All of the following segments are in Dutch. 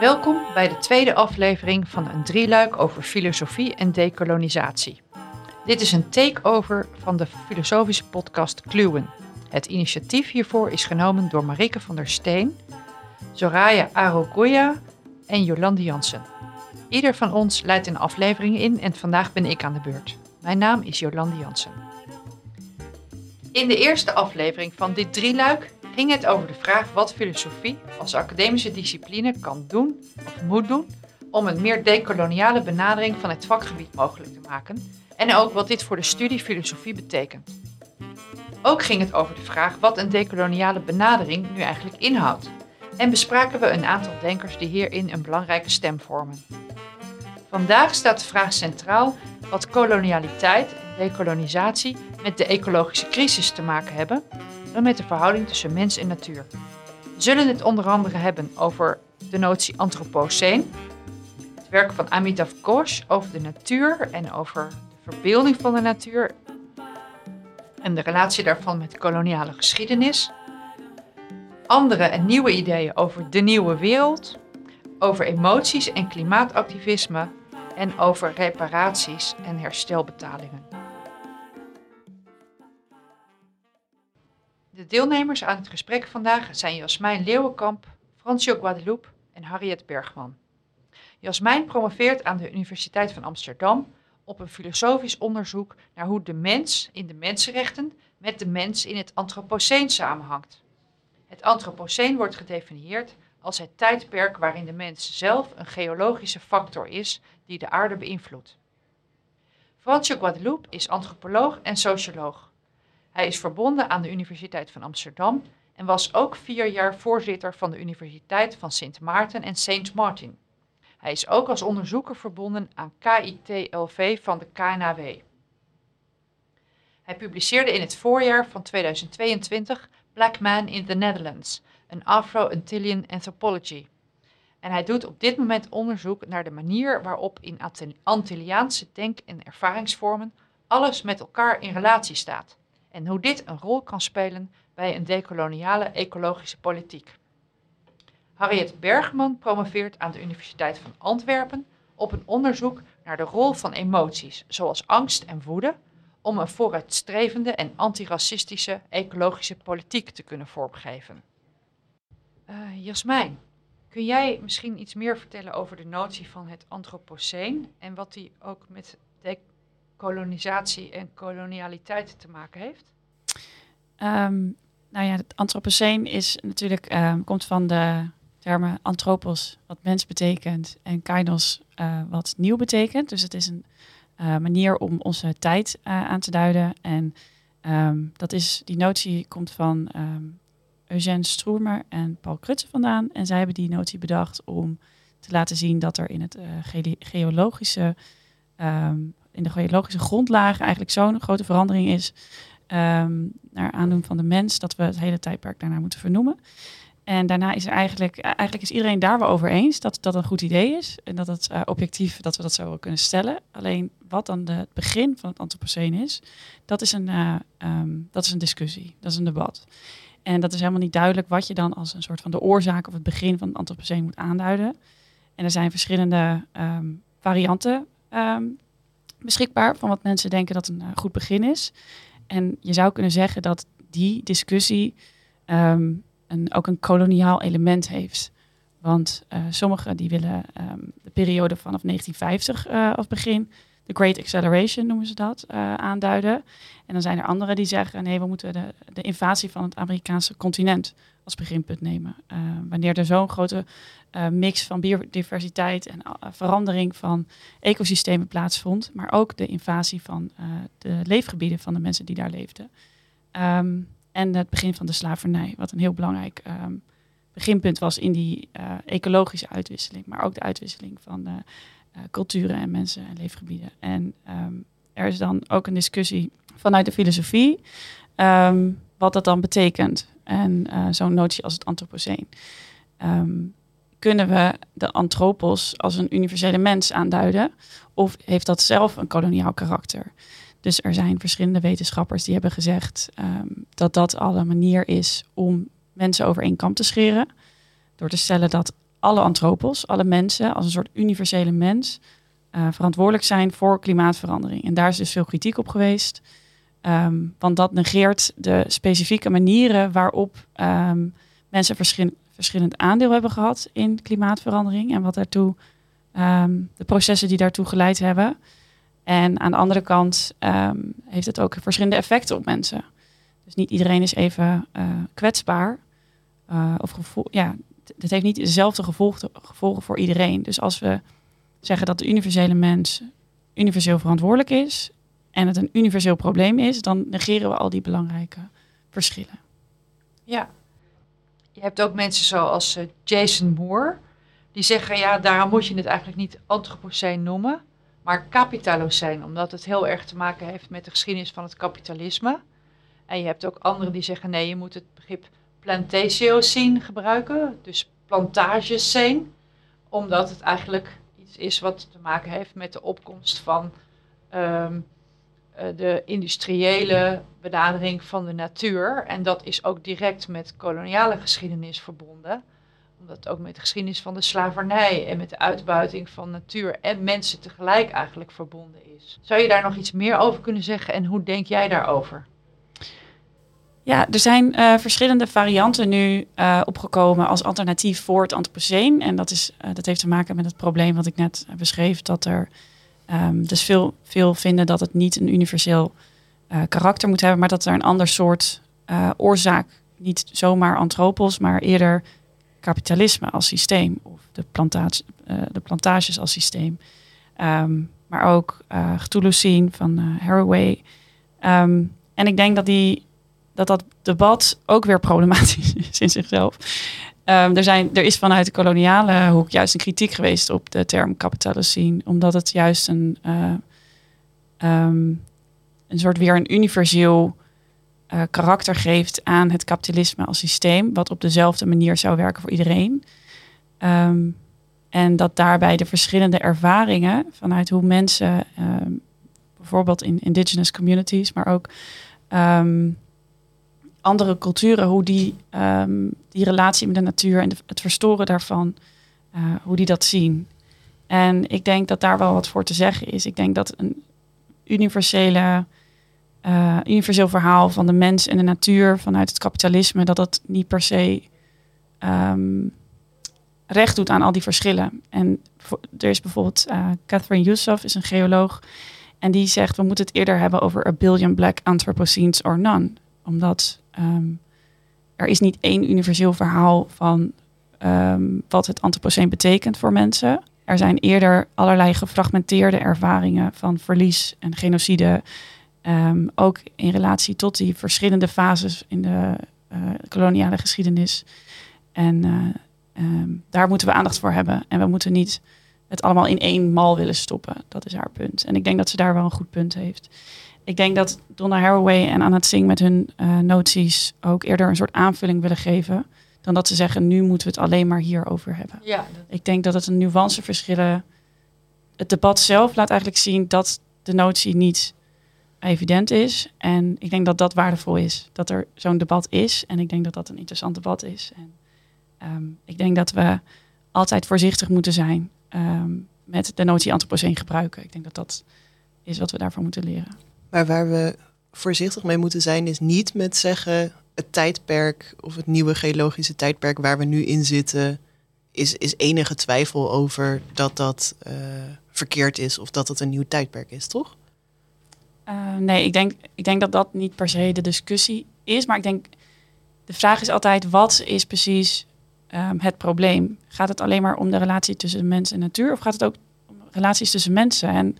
Welkom bij de tweede aflevering van een drieluik over filosofie en dekolonisatie. Dit is een takeover van de filosofische podcast Kluwen. Het initiatief hiervoor is genomen door Marike van der Steen, Zoraya Arogoya en Jolande Jansen. Ieder van ons leidt een aflevering in en vandaag ben ik aan de beurt. Mijn naam is Jolande Jansen. In de eerste aflevering van dit drieluik ging het over de vraag wat filosofie als academische discipline kan doen of moet doen om een meer decoloniale benadering van het vakgebied mogelijk te maken en ook wat dit voor de studie filosofie betekent. Ook ging het over de vraag wat een decoloniale benadering nu eigenlijk inhoudt en bespraken we een aantal denkers die hierin een belangrijke stem vormen. Vandaag staat de vraag centraal wat kolonialiteit en dekolonisatie met de ecologische crisis te maken hebben en met de verhouding tussen mens en natuur. We zullen het onder andere hebben over de notie antropoceen, het werk van Amitav Ghosh over de natuur en over de verbeelding van de natuur en de relatie daarvan met de koloniale geschiedenis. Andere en nieuwe ideeën over de nieuwe wereld, over emoties en klimaatactivisme en over reparaties en herstelbetalingen. De deelnemers aan het gesprek vandaag zijn Jasmijn Leeuwenkamp, Fransjo Guadeloupe en Harriet Bergman. Jasmijn promoveert aan de Universiteit van Amsterdam op een filosofisch onderzoek naar hoe de mens in de mensenrechten met de mens in het antropoceen samenhangt. Het antropoceen wordt gedefinieerd als het tijdperk waarin de mens zelf een geologische factor is die de aarde beïnvloedt. Fransje Guadeloupe is antropoloog en socioloog. Hij is verbonden aan de Universiteit van Amsterdam en was ook vier jaar voorzitter van de Universiteit van Sint Maarten en Saint Martin. Hij is ook als onderzoeker verbonden aan KITLV van de KNAW. Hij publiceerde in het voorjaar van 2022 Black Man in the Netherlands, een Afro-Antillian Anthropology. En hij doet op dit moment onderzoek naar de manier waarop in Antilliaanse denk- en ervaringsvormen alles met elkaar in relatie staat en hoe dit een rol kan spelen bij een decoloniale ecologische politiek. Harriet Bergman promoveert aan de Universiteit van Antwerpen op een onderzoek naar de rol van emoties, zoals angst en woede, om een vooruitstrevende en antiracistische ecologische politiek te kunnen vormgeven. Uh, Jasmijn, kun jij misschien iets meer vertellen over de notie van het antropoceen en wat die ook met decolonisatie en kolonialiteit te maken heeft? Um, nou ja, het antropoceen is natuurlijk, um, komt van de termen antropos, wat mens betekent, en kainos, uh, wat nieuw betekent. Dus het is een uh, manier om onze tijd uh, aan te duiden. En um, dat is, die notie komt van um, Eugène Stroemer en Paul Krutse vandaan. En zij hebben die notie bedacht om te laten zien dat er in het ge geologische, in de geologische grondlagen eigenlijk zo'n grote verandering is. naar aandoen van de mens, dat we het hele tijdperk daarnaar moeten vernoemen. En daarna is er eigenlijk, eigenlijk is iedereen daar wel over eens dat dat een goed idee is. En dat het uh, objectief, dat we dat zo kunnen stellen. Alleen wat dan het begin van het antropoceen is, dat is, een, uh, um, dat is een discussie, dat is een debat. En dat is helemaal niet duidelijk wat je dan als een soort van de oorzaak of het begin van het antropoceen moet aanduiden. En er zijn verschillende um, varianten beschikbaar van wat mensen denken dat een uh, goed begin is. En je zou kunnen zeggen dat die discussie um, een, ook een koloniaal element heeft. Want uh, sommigen die willen um, de periode vanaf 1950 uh, als begin, de Great Acceleration noemen ze dat, uh, aanduiden. En dan zijn er anderen die zeggen, nee, we moeten de, de invasie van het Amerikaanse continent als beginpunt nemen. wanneer er zo'n grote mix van biodiversiteit en verandering van ecosystemen plaatsvond, maar ook de invasie van de leefgebieden van de mensen die daar leefden. Um, en het begin van de slavernij, wat een heel belangrijk um, beginpunt was in die ecologische uitwisseling, maar ook de uitwisseling van culturen en mensen en leefgebieden. En um, er is dan ook een discussie vanuit de filosofie, um, wat dat dan betekent. En zo'n notie als het antropoceen. kunnen we de antropos als een universele mens aanduiden? Of heeft dat zelf een koloniaal karakter? Dus er zijn verschillende wetenschappers die hebben gezegd dat dat al een manier is om mensen over één kam te scheren. Door te stellen dat alle antropos, alle mensen, als een soort universele mens, uh, verantwoordelijk zijn voor klimaatverandering. En daar is dus veel kritiek op geweest. Ehm, want dat negeert de specifieke manieren waarop um, mensen verschillend, aandeel hebben gehad in klimaatverandering en wat daartoe, um, de processen die daartoe geleid hebben. En aan de andere kant heeft het ook verschillende effecten op mensen. Dus niet iedereen is even uh, kwetsbaar. Uh, of gevoel, ja, het heeft niet dezelfde gevolgen, voor iedereen. Dus als we zeggen dat de universele mens universeel verantwoordelijk is en het een universeel probleem is, dan negeren we al die belangrijke verschillen. Ja, je hebt ook mensen zoals uh, Jason Moore, die zeggen ja, daarom moet je het eigenlijk niet antropoceen noemen, maar kapitaloceen, omdat het heel erg te maken heeft met de geschiedenis van het kapitalisme. En je hebt ook anderen die zeggen nee, je moet het begrip plantatio-scene gebruiken, dus plantagescene, omdat het eigenlijk iets is wat te maken heeft met de opkomst van um, de industriële benadering van de natuur. En dat is ook direct met koloniale geschiedenis verbonden, omdat het ook met de geschiedenis van de slavernij en met de uitbuiting van natuur en mensen tegelijk eigenlijk verbonden is. Zou je daar nog iets meer over kunnen zeggen en hoe denk jij daarover? Ja, er zijn uh, verschillende varianten nu uh, opgekomen als alternatief voor het antropoceen. En dat, is, uh, dat heeft te maken met het probleem wat ik net beschreef. Dat er um, dus veel, veel vinden dat het niet een universeel karakter moet hebben, maar dat er een ander soort oorzaak, niet zomaar antropos, maar eerder kapitalisme als systeem of de, plantage, de plantages als systeem. Um, maar ook uh, Cthulhu van Haraway. Um, en ik denk dat die dat dat debat ook weer problematisch is in zichzelf. Um, er, zijn, er is vanuit de koloniale hoek juist een kritiek geweest op de term capitalocene, omdat het juist een, uh, um, een soort weer een universeel uh, karakter geeft aan het kapitalisme als systeem, wat op dezelfde manier zou werken voor iedereen. Um, en dat daarbij de verschillende ervaringen vanuit hoe mensen, bijvoorbeeld in indigenous communities, maar ook andere culturen, hoe die, um, die relatie met de natuur en het verstoren daarvan, uh, hoe die dat zien. En ik denk dat daar wel wat voor te zeggen is. Ik denk dat een universele, uh, universeel verhaal van de mens en de natuur vanuit het kapitalisme, dat dat niet per se um, recht doet aan al die verschillen. En er is bijvoorbeeld uh, Catherine Youssef, is een geoloog, en die zegt we moeten het eerder hebben over a billion black anthropocenes or none omdat um, er is niet één universeel verhaal van um, wat het antropoceen betekent voor mensen. Er zijn eerder allerlei gefragmenteerde ervaringen van verlies en genocide. Um, ook in relatie tot die verschillende fases in de uh, koloniale geschiedenis. En uh, daar moeten we aandacht voor hebben. En we moeten niet het allemaal in één mal willen stoppen. Dat is haar punt. En ik denk dat ze daar wel een goed punt heeft denk dat Donna Haraway en Anat Singh met hun uh, noties ook eerder een soort aanvulling willen geven. Dan dat ze zeggen, nu moeten we het alleen maar hierover hebben. Ja, Ik denk dat het een nuanceverschillen... Het debat zelf laat eigenlijk zien dat de notie niet evident is. En ik denk dat dat waardevol is. Dat er zo'n debat is. En ik denk dat dat een interessant debat is. En um, ik denk dat we altijd voorzichtig moeten zijn um, met de notie antropoceen gebruiken. Ik denk dat dat is wat we daarvan moeten leren. Maar waar we voorzichtig mee moeten zijn, is niet met zeggen het tijdperk of het nieuwe geologische tijdperk waar we nu in zitten, is, is enige twijfel over dat dat uh, verkeerd is of dat het een nieuw tijdperk is, toch? Uh, nee, ik denk, ik denk dat dat niet per se de discussie is. Maar ik denk, de vraag is altijd, wat is precies um, het probleem? Gaat het alleen maar om de relatie tussen mens en natuur? Of gaat het ook om relaties tussen mensen? En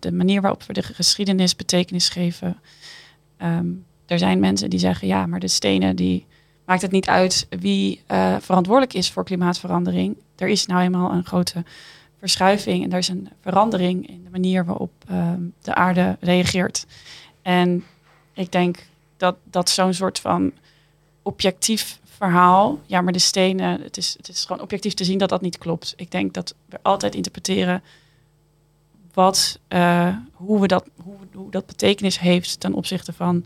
de, manier waarop we de geschiedenis betekenis geven. Um, er zijn mensen die zeggen, ja, maar de stenen, die maakt het niet uit wie uh, verantwoordelijk is voor klimaatverandering. Er is nou eenmaal een grote verschuiving en er is een verandering in de manier waarop um, de aarde reageert. En ik denk dat, dat zo'n soort van objectief verhaal, ja, maar de stenen, het is, het is gewoon objectief te zien dat dat niet klopt. Ik denk dat we altijd interpreteren wat, uh, hoe, we dat, hoe, hoe dat betekenis heeft ten opzichte van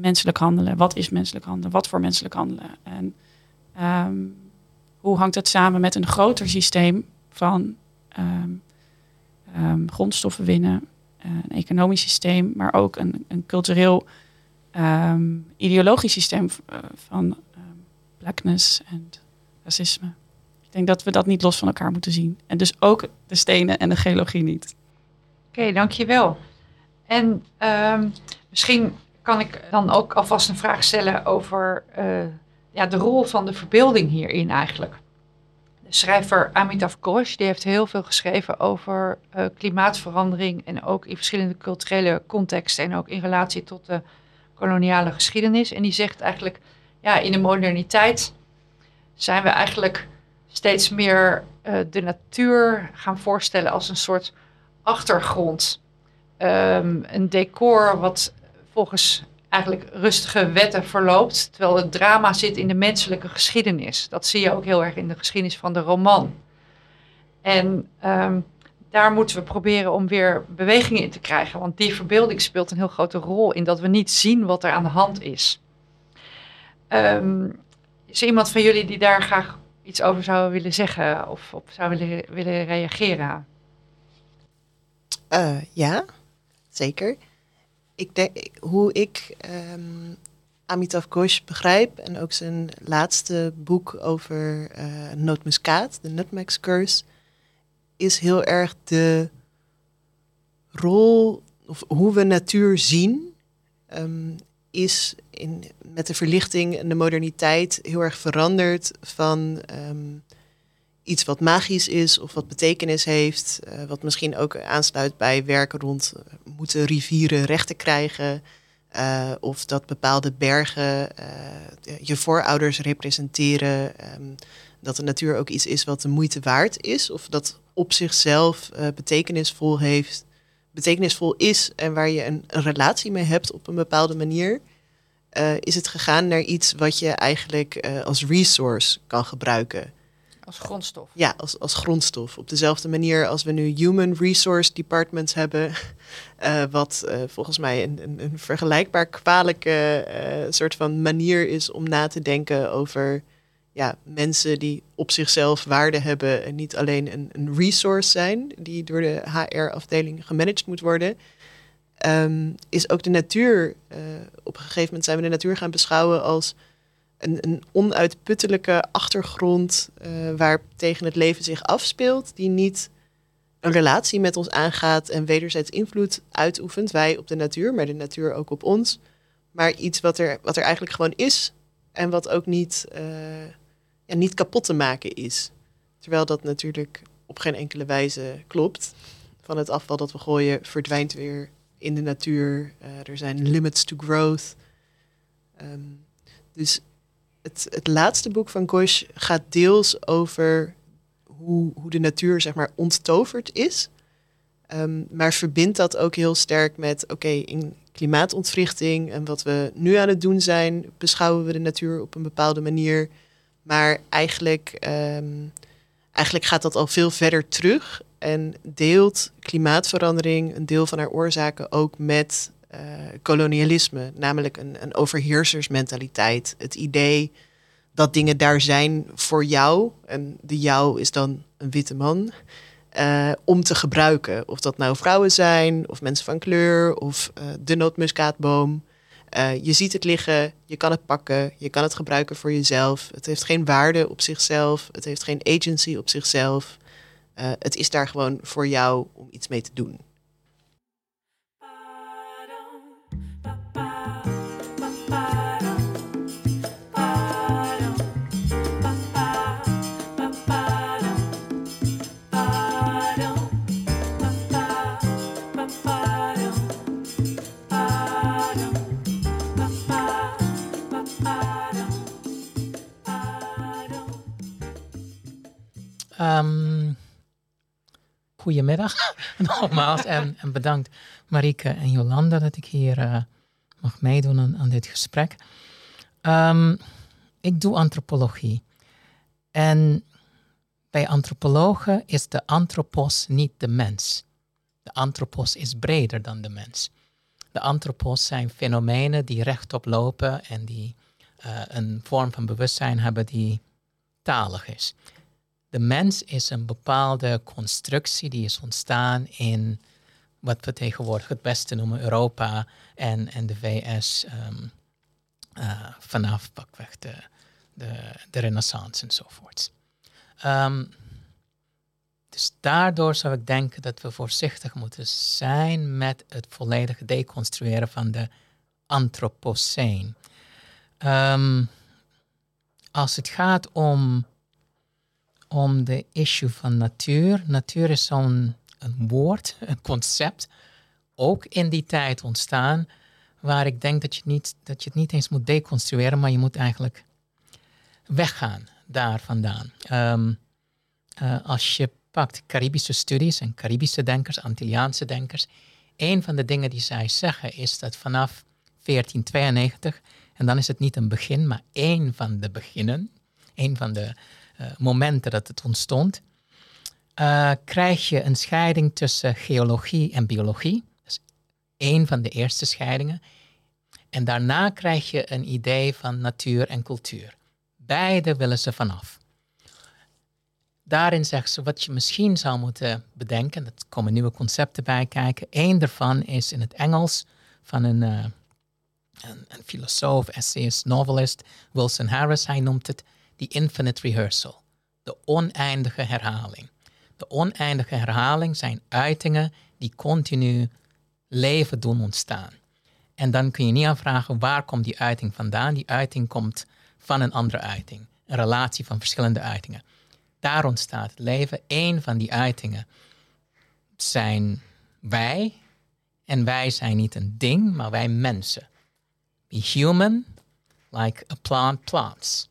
menselijk handelen. Wat is menselijk handelen? Wat voor menselijk handelen? En um, hoe hangt het samen met een groter systeem van ehm, ehm, grondstoffen winnen, eh, een economisch systeem, maar ook een, een cultureel, ehm, ideologisch systeem uh, van blackness en racisme. Denk dat we dat niet los van elkaar moeten zien. En dus ook de stenen en de geologie niet. Oké, dankjewel. En misschien kan ik dan ook alvast een vraag stellen over uh, ja, de rol van de verbeelding hierin eigenlijk. De schrijver Amitav Ghosh die heeft heel veel geschreven over uh, klimaatverandering en ook in verschillende culturele contexten en ook in relatie tot de koloniale geschiedenis. En die zegt eigenlijk, ja, in de moderniteit zijn we eigenlijk steeds meer uh, de natuur gaan voorstellen als een soort achtergrond. Um, een decor wat volgens eigenlijk rustige wetten verloopt, terwijl het drama zit in de menselijke geschiedenis. Dat zie je ook heel erg in de geschiedenis van de roman. En um, daar moeten we proberen om weer beweging in te krijgen, want die verbeelding speelt een heel grote rol in dat we niet zien wat er aan de hand is. Um, is iemand van jullie die daar graag iets over zou willen zeggen of op zou willen, willen reageren? Uh, ja, zeker ik denk, hoe ik um, Amitav Ghosh begrijp en ook zijn laatste boek over uh, de Nutmeg Curse, is heel erg de rol of hoe we natuur zien, um, is in, met de verlichting en de moderniteit heel erg veranderd van um, iets wat magisch is of wat betekenis heeft. Uh, wat misschien ook aansluit bij werken rond uh, moeten rivieren rechten krijgen. Uh, of dat bepaalde bergen je voorouders representeren. Um, dat de natuur ook iets is wat de moeite waard is. Of dat op zichzelf betekenisvol heeft. Betekenisvol is en waar je een, een relatie mee hebt op een bepaalde manier. is het gegaan naar iets wat je eigenlijk als resource kan gebruiken. Als grondstof. Ja, als, als grondstof. Op dezelfde manier als we nu human resource departments hebben. Uh, wat uh, volgens mij een, een, een vergelijkbaar kwalijke uh, soort van manier is om na te denken over ja, mensen die op zichzelf waarde hebben en niet alleen een, een resource zijn die door de HR-afdeling gemanaged moet worden. Um, is ook de natuur, op een gegeven moment zijn we de natuur gaan beschouwen als een, een onuitputtelijke achtergrond uh, waar tegen het leven zich afspeelt, die niet een relatie met ons aangaat en wederzijds invloed uitoefent, wij op de natuur, maar de natuur ook op ons, maar iets wat er, wat er eigenlijk gewoon is en wat ook niet, uh, ja, niet kapot te maken is. Terwijl dat natuurlijk op geen enkele wijze klopt. Van het afval dat we gooien verdwijnt weer in de natuur. Uh, er zijn limits to growth. Um, dus het, het laatste boek van Gosh gaat deels over hoe, hoe de natuur zeg maar onttoverd is. Um, maar verbindt dat ook heel sterk met, oké, in klimaatontwrichting en wat we nu aan het doen zijn, beschouwen we de natuur op een bepaalde manier. Maar eigenlijk, um, eigenlijk gaat dat al veel verder terug en deelt klimaatverandering een deel van haar oorzaken ook met uh, kolonialisme, namelijk een, een overheersersmentaliteit. Het idee dat dingen daar zijn voor jou, en de jou is dan een witte man, uh, om te gebruiken. Of dat nou vrouwen zijn, of mensen van kleur, of uh, de nootmuskaatboom. Uh, je ziet het liggen, je kan het pakken, je kan het gebruiken voor jezelf. Het heeft geen waarde op zichzelf, het heeft geen agency op zichzelf. het is daar gewoon voor jou om iets mee te doen. Um, goedemiddag nogmaals en, en, bedankt Marike en Jolanda dat ik hier uh, mag meedoen aan, dit gesprek. Um, ik doe antropologie. En bij antropologen is de antropos niet de mens. De antropos is breder dan de mens. De antropos zijn fenomenen die rechtop lopen en die uh, een vorm van bewustzijn hebben die talig is. De mens is een bepaalde constructie die is ontstaan in wat we tegenwoordig het beste noemen Europa en, en de VS um, uh, vanaf pakweg de, de, de renaissance enzovoorts. Um, dus daardoor zou ik denken dat we voorzichtig moeten zijn met het volledige deconstrueren van de antropoceen. Um, als het gaat om, om de issue van natuur, natuur is zo'n woord, een concept, ook in die tijd ontstaan, waar ik denk dat je, niet, dat je het niet eens moet deconstrueren, maar je moet eigenlijk weggaan daar vandaan. Um, uh, als je pakt Caribische studies en Caribische denkers, Antilliaanse denkers, een van de dingen die zij zeggen is dat vanaf 1492, en dan is het niet een begin, maar één van de beginnen, één van de momenten dat het ontstond, uh, krijg je een scheiding tussen geologie en biologie. Dat is één van de eerste scheidingen. En daarna krijg je een idee van natuur en cultuur. Beide willen ze vanaf. Daarin zeggen ze wat je misschien zou moeten bedenken. Er komen nieuwe concepten bij kijken. Eén daarvan is in het Engels van een, uh, een, een filosoof, essayist, novelist, Wilson Harris. Hij noemt het the infinite rehearsal. De oneindige herhaling. De oneindige herhaling zijn uitingen die continu leven doen ontstaan. En dan kun je niet afvragen waar komt die uiting vandaan. Die uiting komt van een andere uiting. Een relatie van verschillende uitingen. Daar ontstaat het leven. Eén van die uitingen zijn wij. En wij zijn niet een ding, maar wij mensen. Be human, like a plant plants.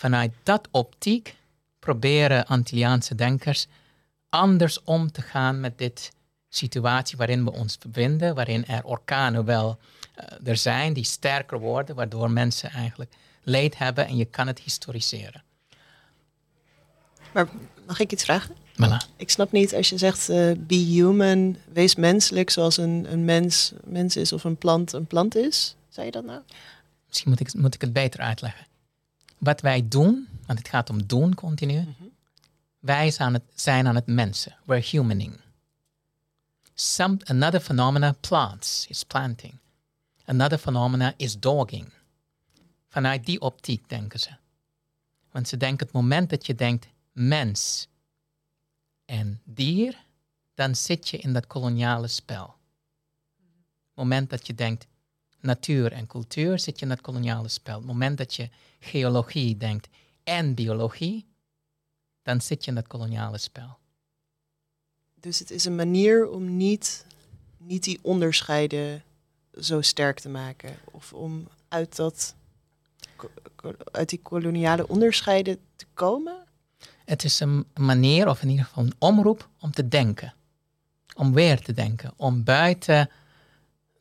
Vanuit dat optiek proberen Antilliaanse denkers anders om te gaan met dit situatie waarin we ons bevinden, waarin er orkanen wel uh, er zijn die sterker worden, waardoor mensen eigenlijk leed hebben en je kan het historiseren. Maar mag ik iets vragen? Voilà. Ik snap niet als je zegt uh, be human, wees menselijk zoals een, een mens mens is of een plant een plant is. Zei je dat nou? Misschien moet ik, moet ik het beter uitleggen. Wat wij doen, want het gaat om doen continu. Mm -hmm. Wij zijn aan, het, zijn aan het mensen. We're humaning. Some, another phenomena, plants, is planting. Another phenomena is dogging. Vanuit die optiek denken ze. Want ze denken het moment dat je denkt mens en dier, dan zit je in dat koloniale spel. Het moment dat je denkt natuur en cultuur, zit je in dat koloniale spel. Het moment dat je geologie denkt en biologie, dan zit je in dat koloniale spel. Dus het is een manier om niet, niet die onderscheiden zo sterk te maken. Of om uit, dat, uit die koloniale onderscheiden te komen? Het is een manier, of in ieder geval een omroep, om te denken. Om weer te denken. Om buiten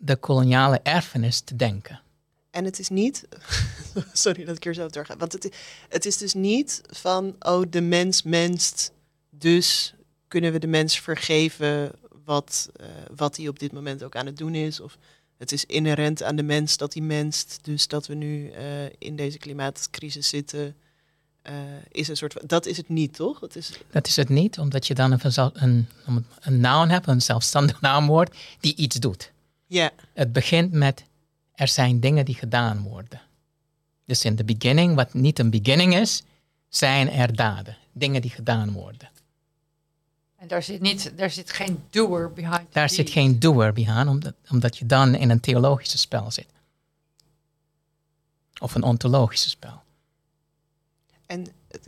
de koloniale erfenis te denken. En het is niet, sorry dat ik hier zo doorga, want het, het is dus niet van, oh de mens menst, dus kunnen we de mens vergeven wat, uh, wat hij op dit moment ook aan het doen is. Of het is inherent aan de mens dat hij menst, dus dat we nu uh, in deze klimaatcrisis zitten. Uh, is een soort van, dat is het niet, toch? Dat is, dat is het niet, omdat je dan een, een, een noun hebt, een zelfstandig naamwoord, die iets doet. Ja. Het begint met er zijn dingen die gedaan worden. Dus in de beginning, wat niet een beginning is, zijn er daden. Dingen die gedaan worden. En daar zit, niet, daar zit geen doer behind. Daar zit geen doer behind, omdat, omdat je dan in een theologische spel zit. Of een ontologische spel. En,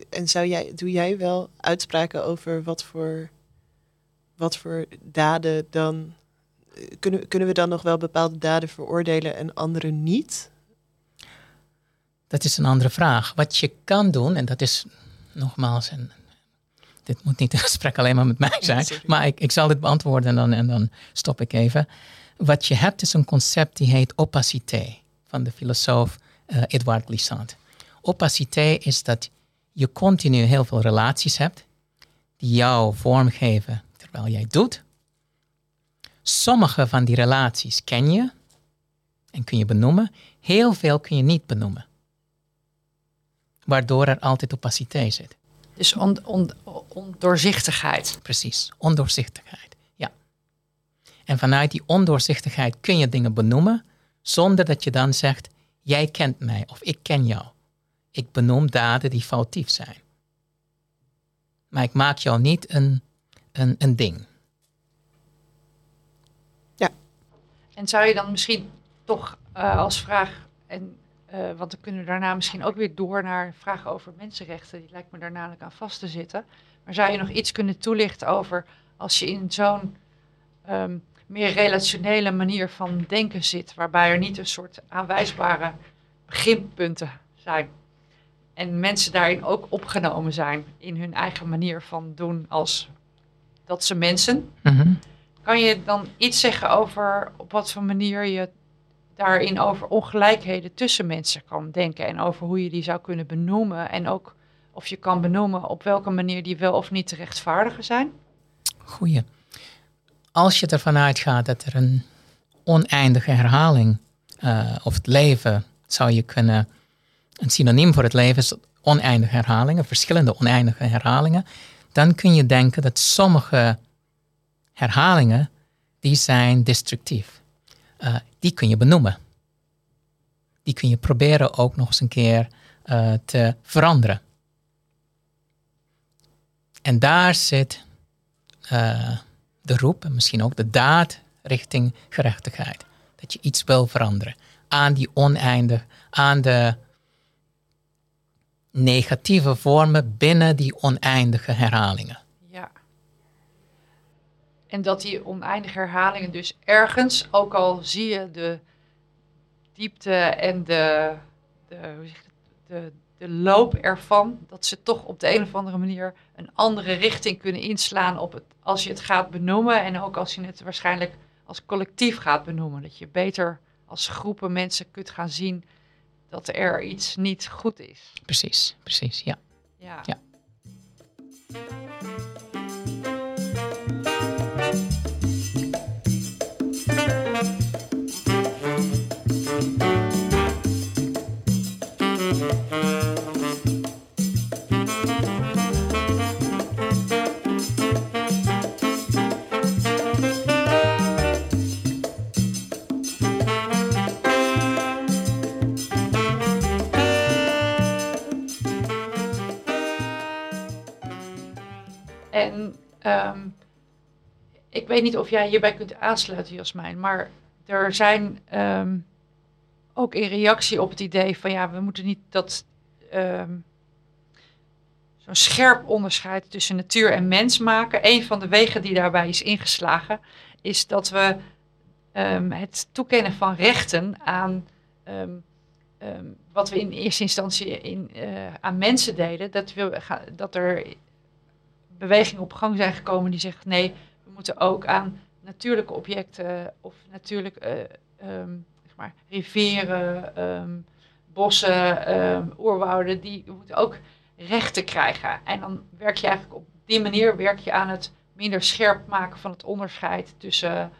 en zou jij, doe jij wel uitspraken over wat voor, wat voor daden dan kunnen, kunnen we dan nog wel bepaalde daden veroordelen en andere niet? Dat is een andere vraag. Wat je kan doen, en dat is nogmaals, en dit moet niet een gesprek alleen maar met mij zijn, maar ik, ik zal dit beantwoorden en dan, en dan stop ik even. Wat je hebt is een concept die heet opacité, van de filosoof uh, Edouard Glissant. Opacité is dat je continu heel veel relaties hebt die jou vormgeven terwijl jij doet, Sommige van die relaties ken je en kun je benoemen. Heel veel kun je niet benoemen. waardoor er altijd opaciteit zit. Dus on, on, ondoorzichtigheid. Precies, ondoorzichtigheid. Ja. En vanuit die ondoorzichtigheid kun je dingen benoemen zonder dat je dan zegt: jij kent mij of ik ken jou. Ik benoem daden die foutief zijn. Maar ik maak jou niet een, een, een ding. Ja. En zou je dan misschien toch uh, als vraag, en, uh, want dan kunnen we daarna misschien ook weer door naar vragen over mensenrechten, die lijkt me daar namelijk aan vast te zitten. Maar zou je nog iets kunnen toelichten over als je in zo'n um, meer relationele manier van denken zit, waarbij er niet een soort aanwijsbare beginpunten zijn? En mensen daarin ook opgenomen zijn in hun eigen manier van doen als dat ze mensen. Mm. Kan je dan iets zeggen over op wat voor manier je daarin over ongelijkheden tussen mensen kan denken en over hoe je die zou kunnen benoemen en ook of je kan benoemen op welke manier die wel of niet te rechtvaardigen zijn? Goeie. Als je ervan uitgaat dat er een oneindige herhaling uh, of het leven zou je kunnen een synoniem voor het leven is oneindige herhalingen, verschillende oneindige herhalingen, dan kun je denken dat sommige herhalingen, die zijn destructief. Uh, die kun je benoemen. Die kun je proberen ook nog eens een keer uh, te veranderen. En daar zit uh, de roep en misschien ook de daad richting gerechtigheid. Dat je iets wil veranderen aan die oneindig, aan de negatieve vormen binnen die oneindige herhalingen. En dat die oneindige herhalingen dus ergens, ook al zie je de diepte en de, de, hoe zeg je, de, de loop ervan, dat ze toch op de een of andere manier een andere richting kunnen inslaan op het, als je het gaat benoemen en ook als je het waarschijnlijk als collectief gaat benoemen. Dat je beter als groepen mensen kunt gaan zien dat er iets niet goed is. Precies, precies, ja. Ja. ja. En weet niet of jij hierbij kunt aansluiten, Jasmijn, maar er zijn um, ook in reactie op het idee van ja, we moeten niet dat um, zo'n scherp onderscheid tussen natuur en mens maken. Een van de wegen die daarbij is ingeslagen, is dat we het toekennen van rechten aan wat we in eerste instantie in, uh, aan mensen deden, dat, we, dat er bewegingen op gang zijn gekomen die zeggen nee, moeten ook aan natuurlijke objecten of natuurlijk uh, um, zeg maar, rivieren, um, bossen, um, oerwouden, die moeten ook rechten krijgen. En dan werk je eigenlijk op die manier werk je aan het minder scherp maken van het onderscheid tussen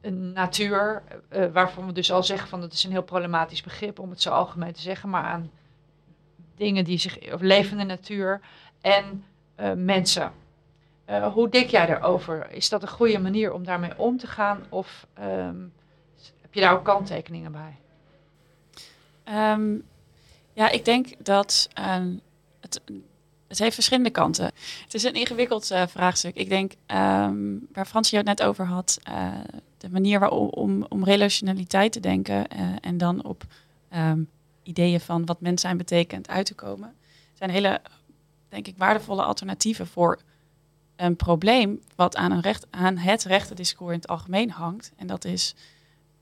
een natuur, uh, waarvan we dus al zeggen van dat is een heel problematisch begrip om het zo algemeen te zeggen, maar aan dingen die zich, of levende natuur en mensen. Uh, hoe denk jij daarover? Is dat een goede manier om daarmee om te gaan? Of um, heb je daar ook kanttekeningen bij? Um, ja, ik denk dat um, het, het heeft verschillende kanten. Het is een ingewikkeld uh, vraagstuk. Ik denk, waar Frans het net over had, de manier waarop om, om relationaliteit te denken en dan op ideeën van wat mens zijn betekent uit te komen, zijn hele denk ik, waardevolle alternatieven voor een probleem wat aan, een recht, aan het rechtendiscours in het algemeen hangt. En dat is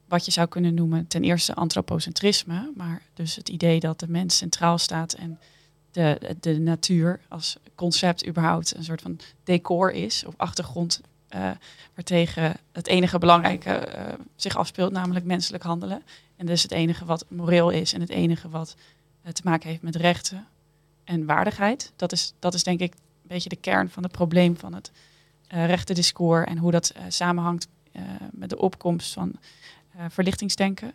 wat je zou kunnen noemen ten eerste antropocentrisme, maar dus het idee dat de mens centraal staat en de, de natuur als concept überhaupt een soort van decor is of achtergrond uh, waartegen het enige belangrijke uh, zich afspeelt, namelijk menselijk handelen. En dus het enige wat moreel is en het enige wat uh, te maken heeft met rechten en waardigheid. Dat is, dat is denk ik een beetje de kern van het probleem van het uh, rechtendiscours en hoe dat uh, samenhangt uh, met de opkomst van verlichtingsdenken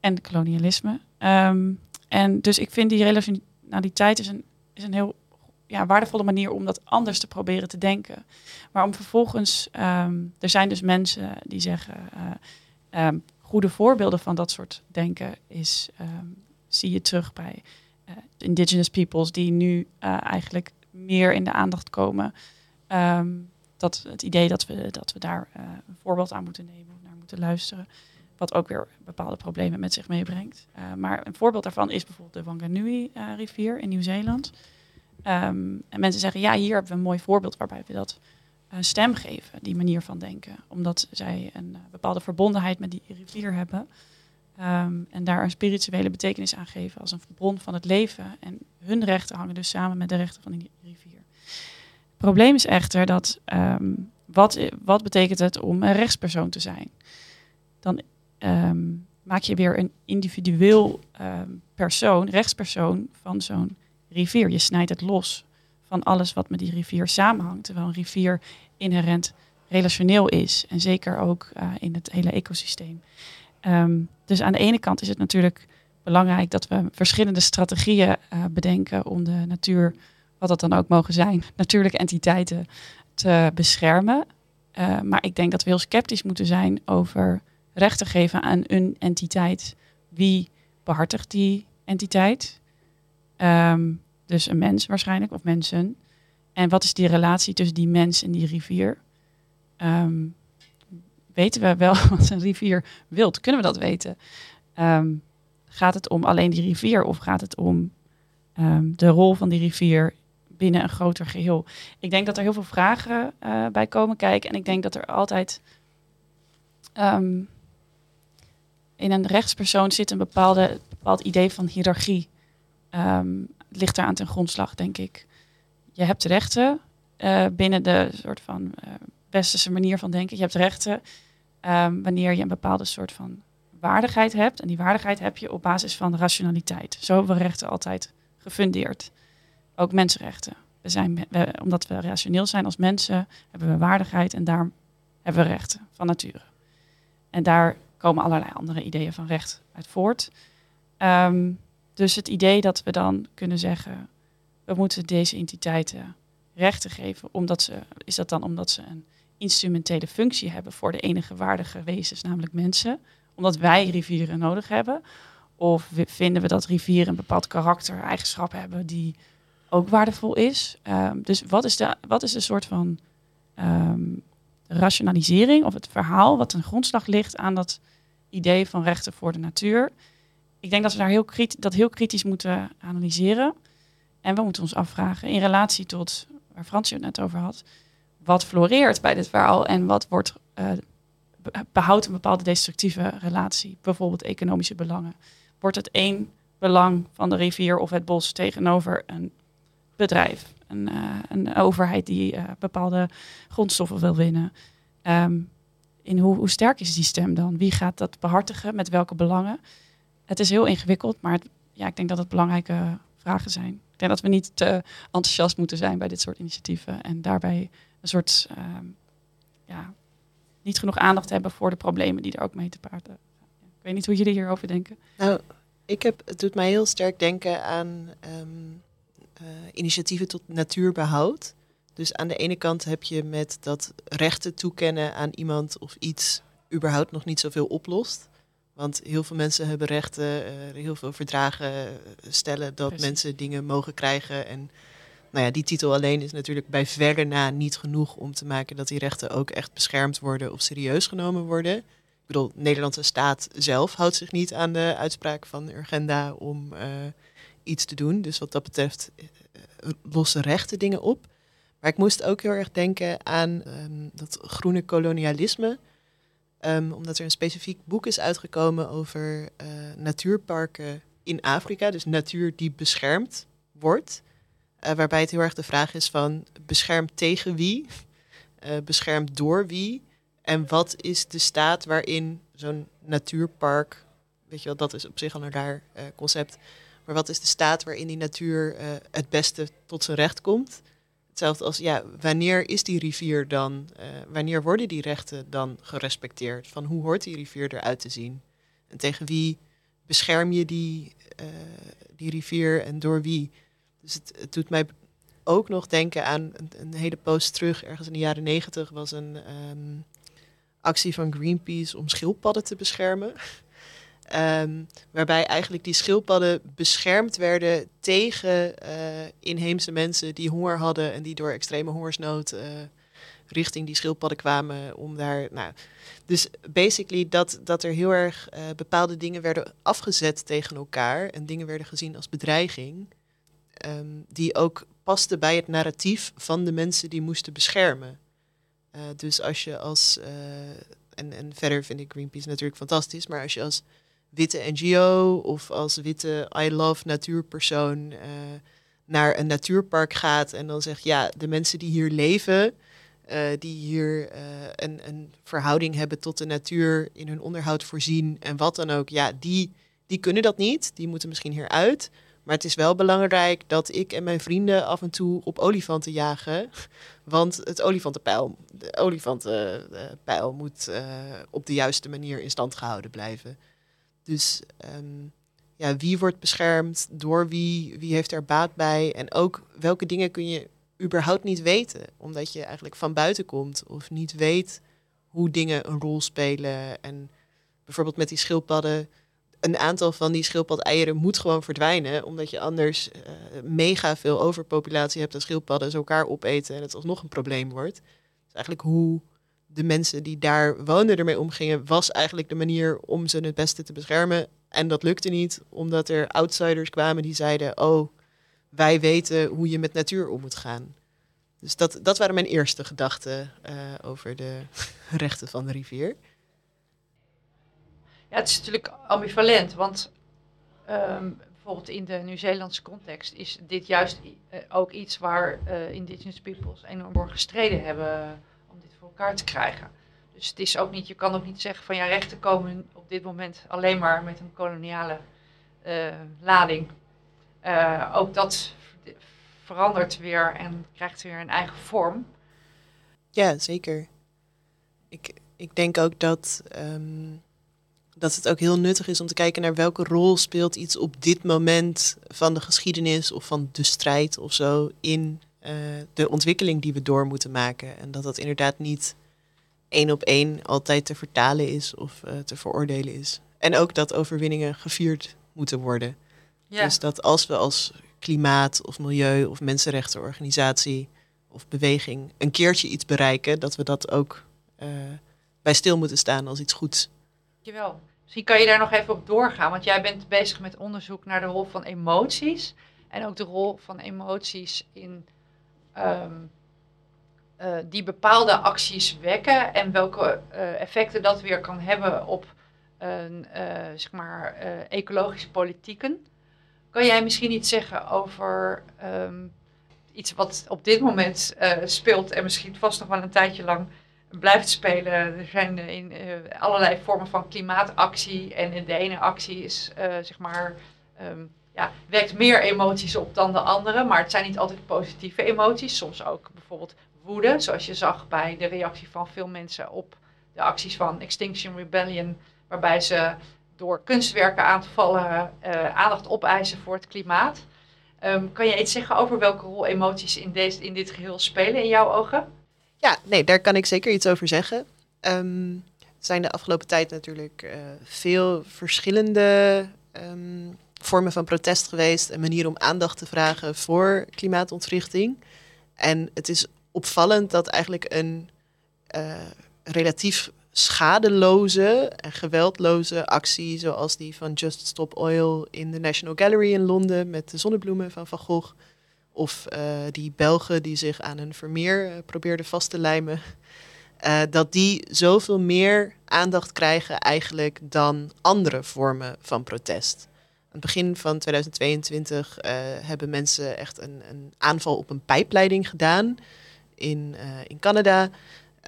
en kolonialisme. Um, En dus ik vind die relationaliteit is een, is een heel ja, waardevolle manier om dat anders te proberen te denken. Maar om vervolgens, ehm, er zijn dus mensen die zeggen, uh, goede voorbeelden van dat soort denken is, ehm, zie je terug bij indigenous peoples die nu eigenlijk meer in de aandacht komen. dat het idee dat we, dat we daar een voorbeeld aan moeten nemen, naar moeten luisteren. Wat ook weer bepaalde problemen met zich meebrengt. maar een voorbeeld daarvan is bijvoorbeeld de Wanganui-rivier in Nieuw-Zeeland. Ehm, en mensen zeggen, ja, hier hebben we een mooi voorbeeld waarbij we dat een stem geven, die manier van denken. Omdat zij een eh, bepaalde verbondenheid met die rivier hebben. Ehm, en daar een spirituele betekenis aan geven als een bron van het leven. En hun rechten hangen dus samen met de rechten van die rivier. Het probleem is echter dat, um, wat, wat betekent het om een rechtspersoon te zijn? Dan maak je weer een individueel persoon, rechtspersoon van zo'n rivier. Je snijdt het los van alles wat met die rivier samenhangt. Terwijl een rivier inherent relationeel is. En zeker ook uh, in het hele ecosysteem. Um, dus aan de ene kant is het natuurlijk belangrijk dat we verschillende strategieën uh, bedenken om de natuur, wat dat dan ook mogen zijn, natuurlijke entiteiten te beschermen. Uh, maar ik denk dat we heel sceptisch moeten zijn over rechten geven aan een entiteit. Wie behartigt die entiteit? Um, dus een mens waarschijnlijk, of mensen. En wat is die relatie tussen die mens en die rivier? Um, weten we wel wat een rivier wilt? Kunnen we dat weten? Um, gaat het om alleen die rivier of gaat het om um, de rol van die rivier binnen een groter geheel? Ik denk dat er heel veel vragen uh, bij komen kijken. En ik denk dat er altijd in een rechtspersoon zit een bepaalde, bepaald idee van hiërarchie. Um, ligt daar aan ten grondslag, denk ik. Je hebt rechten uh, binnen de soort van uh, westerse manier van denken. Je hebt rechten um, wanneer je een bepaalde soort van waardigheid hebt. En die waardigheid heb je op basis van rationaliteit. Zo hebben we rechten altijd gefundeerd. Ook mensenrechten. We zijn, omdat we rationeel zijn als mensen, hebben we waardigheid en daar hebben we rechten van nature. En daar komen allerlei andere ideeën van recht uit voort. Um, dus het idee dat we dan kunnen zeggen, we moeten deze entiteiten rechten geven, omdat ze, is dat dan omdat ze een instrumentele functie hebben voor de enige waardige wezens, namelijk mensen, omdat wij rivieren nodig hebben? Of vinden we dat rivieren een bepaald karakter, eigenschap hebben die ook waardevol is? Um, dus wat is, de, wat is de soort van um, rationalisering of het verhaal wat een grondslag ligt aan dat idee van rechten voor de natuur? ik denk dat we daar heel dat heel kritisch moeten analyseren. En we moeten ons afvragen in relatie tot waar Fransje het net over had. Wat floreert bij dit verhaal en wat wordt uh, behoudt een bepaalde destructieve relatie, bijvoorbeeld economische belangen. Wordt het één belang van de rivier of het bos tegenover een bedrijf, een, uh, een overheid die uh, bepaalde grondstoffen wil winnen? Um, in hoe, hoe sterk is die stem dan? Wie gaat dat behartigen? Met welke belangen? het is heel ingewikkeld, maar ja, ik denk dat het belangrijke vragen zijn. Ik denk dat we niet te enthousiast moeten zijn bij dit soort initiatieven en daarbij een soort uh, ja, niet genoeg aandacht hebben voor de problemen die er ook mee te paard gaan. Ik weet niet hoe jullie hierover denken. Nou, ik heb, het doet mij heel sterk denken aan um, uh, initiatieven tot natuurbehoud. Dus aan de ene kant heb je met dat rechten toekennen aan iemand of iets überhaupt nog niet zoveel oplost. Want heel veel mensen hebben rechten, uh, heel veel verdragen eh, stellen dat mensen dingen mogen krijgen. En nou ja, die titel alleen is natuurlijk bij verre na niet genoeg om te maken dat die rechten ook echt beschermd worden of serieus genomen worden. Ik bedoel, de Nederlandse staat zelf houdt zich niet aan de uitspraak van Urgenda om uh, iets te doen. Dus wat dat betreft uh, losse rechten dingen op. Maar ik moest ook heel erg denken aan um, dat groene kolonialisme. Um, omdat er een specifiek boek is uitgekomen over natuurparken in Afrika. Dus natuur die beschermd wordt. Uh, waarbij het heel erg de vraag is van beschermd tegen wie? Uh, beschermd door wie? En wat is de staat waarin zo'n natuurpark, weet je wel, dat is op zich al een raar concept. Maar wat is de staat waarin die natuur het beste tot zijn recht komt? Hetzelfde als, ja, wanneer is die rivier dan, wanneer worden die rechten dan gerespecteerd? Van hoe hoort die rivier eruit te zien? En tegen wie bescherm je die, eh, die rivier en door wie? Dus het, het doet mij ook nog denken aan een, een, hele post terug, ergens in de jaren negentig, was een ehm, actie van Greenpeace om schildpadden te beschermen. Ehm, waarbij eigenlijk die schildpadden beschermd werden tegen uh, inheemse mensen die honger hadden en die door extreme hongersnood uh, richting die schildpadden kwamen om daar. Nou, dus basically dat, dat er heel erg uh, bepaalde dingen werden afgezet tegen elkaar en dingen werden gezien als bedreiging, um, die ook pasten bij het narratief van de mensen die moesten beschermen. dus als je als. en, en verder vind ik Greenpeace natuurlijk fantastisch, maar als je als witte NGO of als witte I love natuurpersoon uh, naar een natuurpark gaat en dan zegt ja, de mensen die hier leven, die hier een, een verhouding hebben tot de natuur, in hun onderhoud voorzien en wat dan ook, ja, die, die kunnen dat niet. Die moeten misschien hier uit. Maar het is wel belangrijk dat ik en mijn vrienden af en toe op olifanten jagen. Want het olifantenpijl, de olifantenpijl moet op de juiste manier in stand gehouden blijven. Dus um, ja, wie wordt beschermd, door wie, wie heeft er baat bij en ook welke dingen kun je überhaupt niet weten, omdat je eigenlijk van buiten komt of niet weet hoe dingen een rol spelen. En bijvoorbeeld met die schildpadden, een aantal van die schildpad-eieren moet gewoon verdwijnen, omdat je anders uh, mega veel overpopulatie hebt en schildpadden ze elkaar opeten en het alsnog een probleem wordt. Dus eigenlijk hoe de mensen die daar woonden ermee omgingen, was eigenlijk de manier om ze het beste te beschermen. En dat lukte niet, omdat er outsiders kwamen die zeiden: Oh, wij weten hoe je met natuur om moet gaan. Dus dat, dat waren mijn eerste gedachten uh, over de rechten van de rivier. Ja, het is natuurlijk ambivalent, want um, bijvoorbeeld in de Nieuw-Zeelandse context is dit juist uh, ook iets waar uh, indigenous peoples enorm voor gestreden hebben elkaar te krijgen. Dus het is ook niet, je kan ook niet zeggen van ja, rechten komen op dit moment alleen maar met een koloniale uh, lading. Ook dat verandert weer en krijgt weer een eigen vorm. Ja, zeker. Ik, ik denk ook dat, um, dat het ook heel nuttig is om te kijken naar welke rol speelt iets op dit moment van de geschiedenis of van de strijd of zo in uh, de ontwikkeling die we door moeten maken. En dat dat inderdaad niet één op één altijd te vertalen is of uh, te veroordelen is. En ook dat overwinningen gevierd moeten worden. Ja. Dus dat als we als klimaat of milieu of mensenrechtenorganisatie of beweging een keertje iets bereiken, dat we dat ook uh, bij stil moeten staan als iets goeds. Dankjewel. Misschien kan je daar nog even op doorgaan, want jij bent bezig met onderzoek naar de rol van emoties en ook de rol van emoties in um, uh, die bepaalde acties wekken en welke uh, effecten dat weer kan hebben op een, uh, zeg maar, ecologische politieken. Kan jij misschien iets zeggen over um, iets wat op dit moment speelt en misschien vast nog wel een tijdje lang blijft spelen? Er zijn in allerlei vormen van klimaatactie en de ene actie is zeg maar um, ja, wekt meer emoties op dan de andere. Maar het zijn niet altijd positieve emoties. Soms ook bijvoorbeeld woede. Zoals je zag bij de reactie van veel mensen op de acties van Extinction Rebellion. Waarbij ze door kunstwerken aan te vallen aandacht opeisen voor het klimaat. Um, kan je iets zeggen over welke rol emoties in, deze, in dit geheel spelen in jouw ogen? Ja, nee, daar kan ik zeker iets over zeggen. Er zijn de afgelopen tijd natuurlijk uh, veel verschillende um, vormen van protest geweest en manieren om aandacht te vragen voor klimaatontwrichting. En het is opvallend dat eigenlijk een uh, relatief schadeloze en geweldloze actie, zoals die van Just Stop Oil in de National Gallery in Londen met de zonnebloemen van Van Gogh, of uh, die Belgen die zich aan een vermeer uh, probeerden vast te lijmen, dat die zoveel meer aandacht krijgen eigenlijk dan andere vormen van protest het begin van 2022 uh, eh, hebben mensen echt een, een, aanval op een pijpleiding gedaan in, in Canada.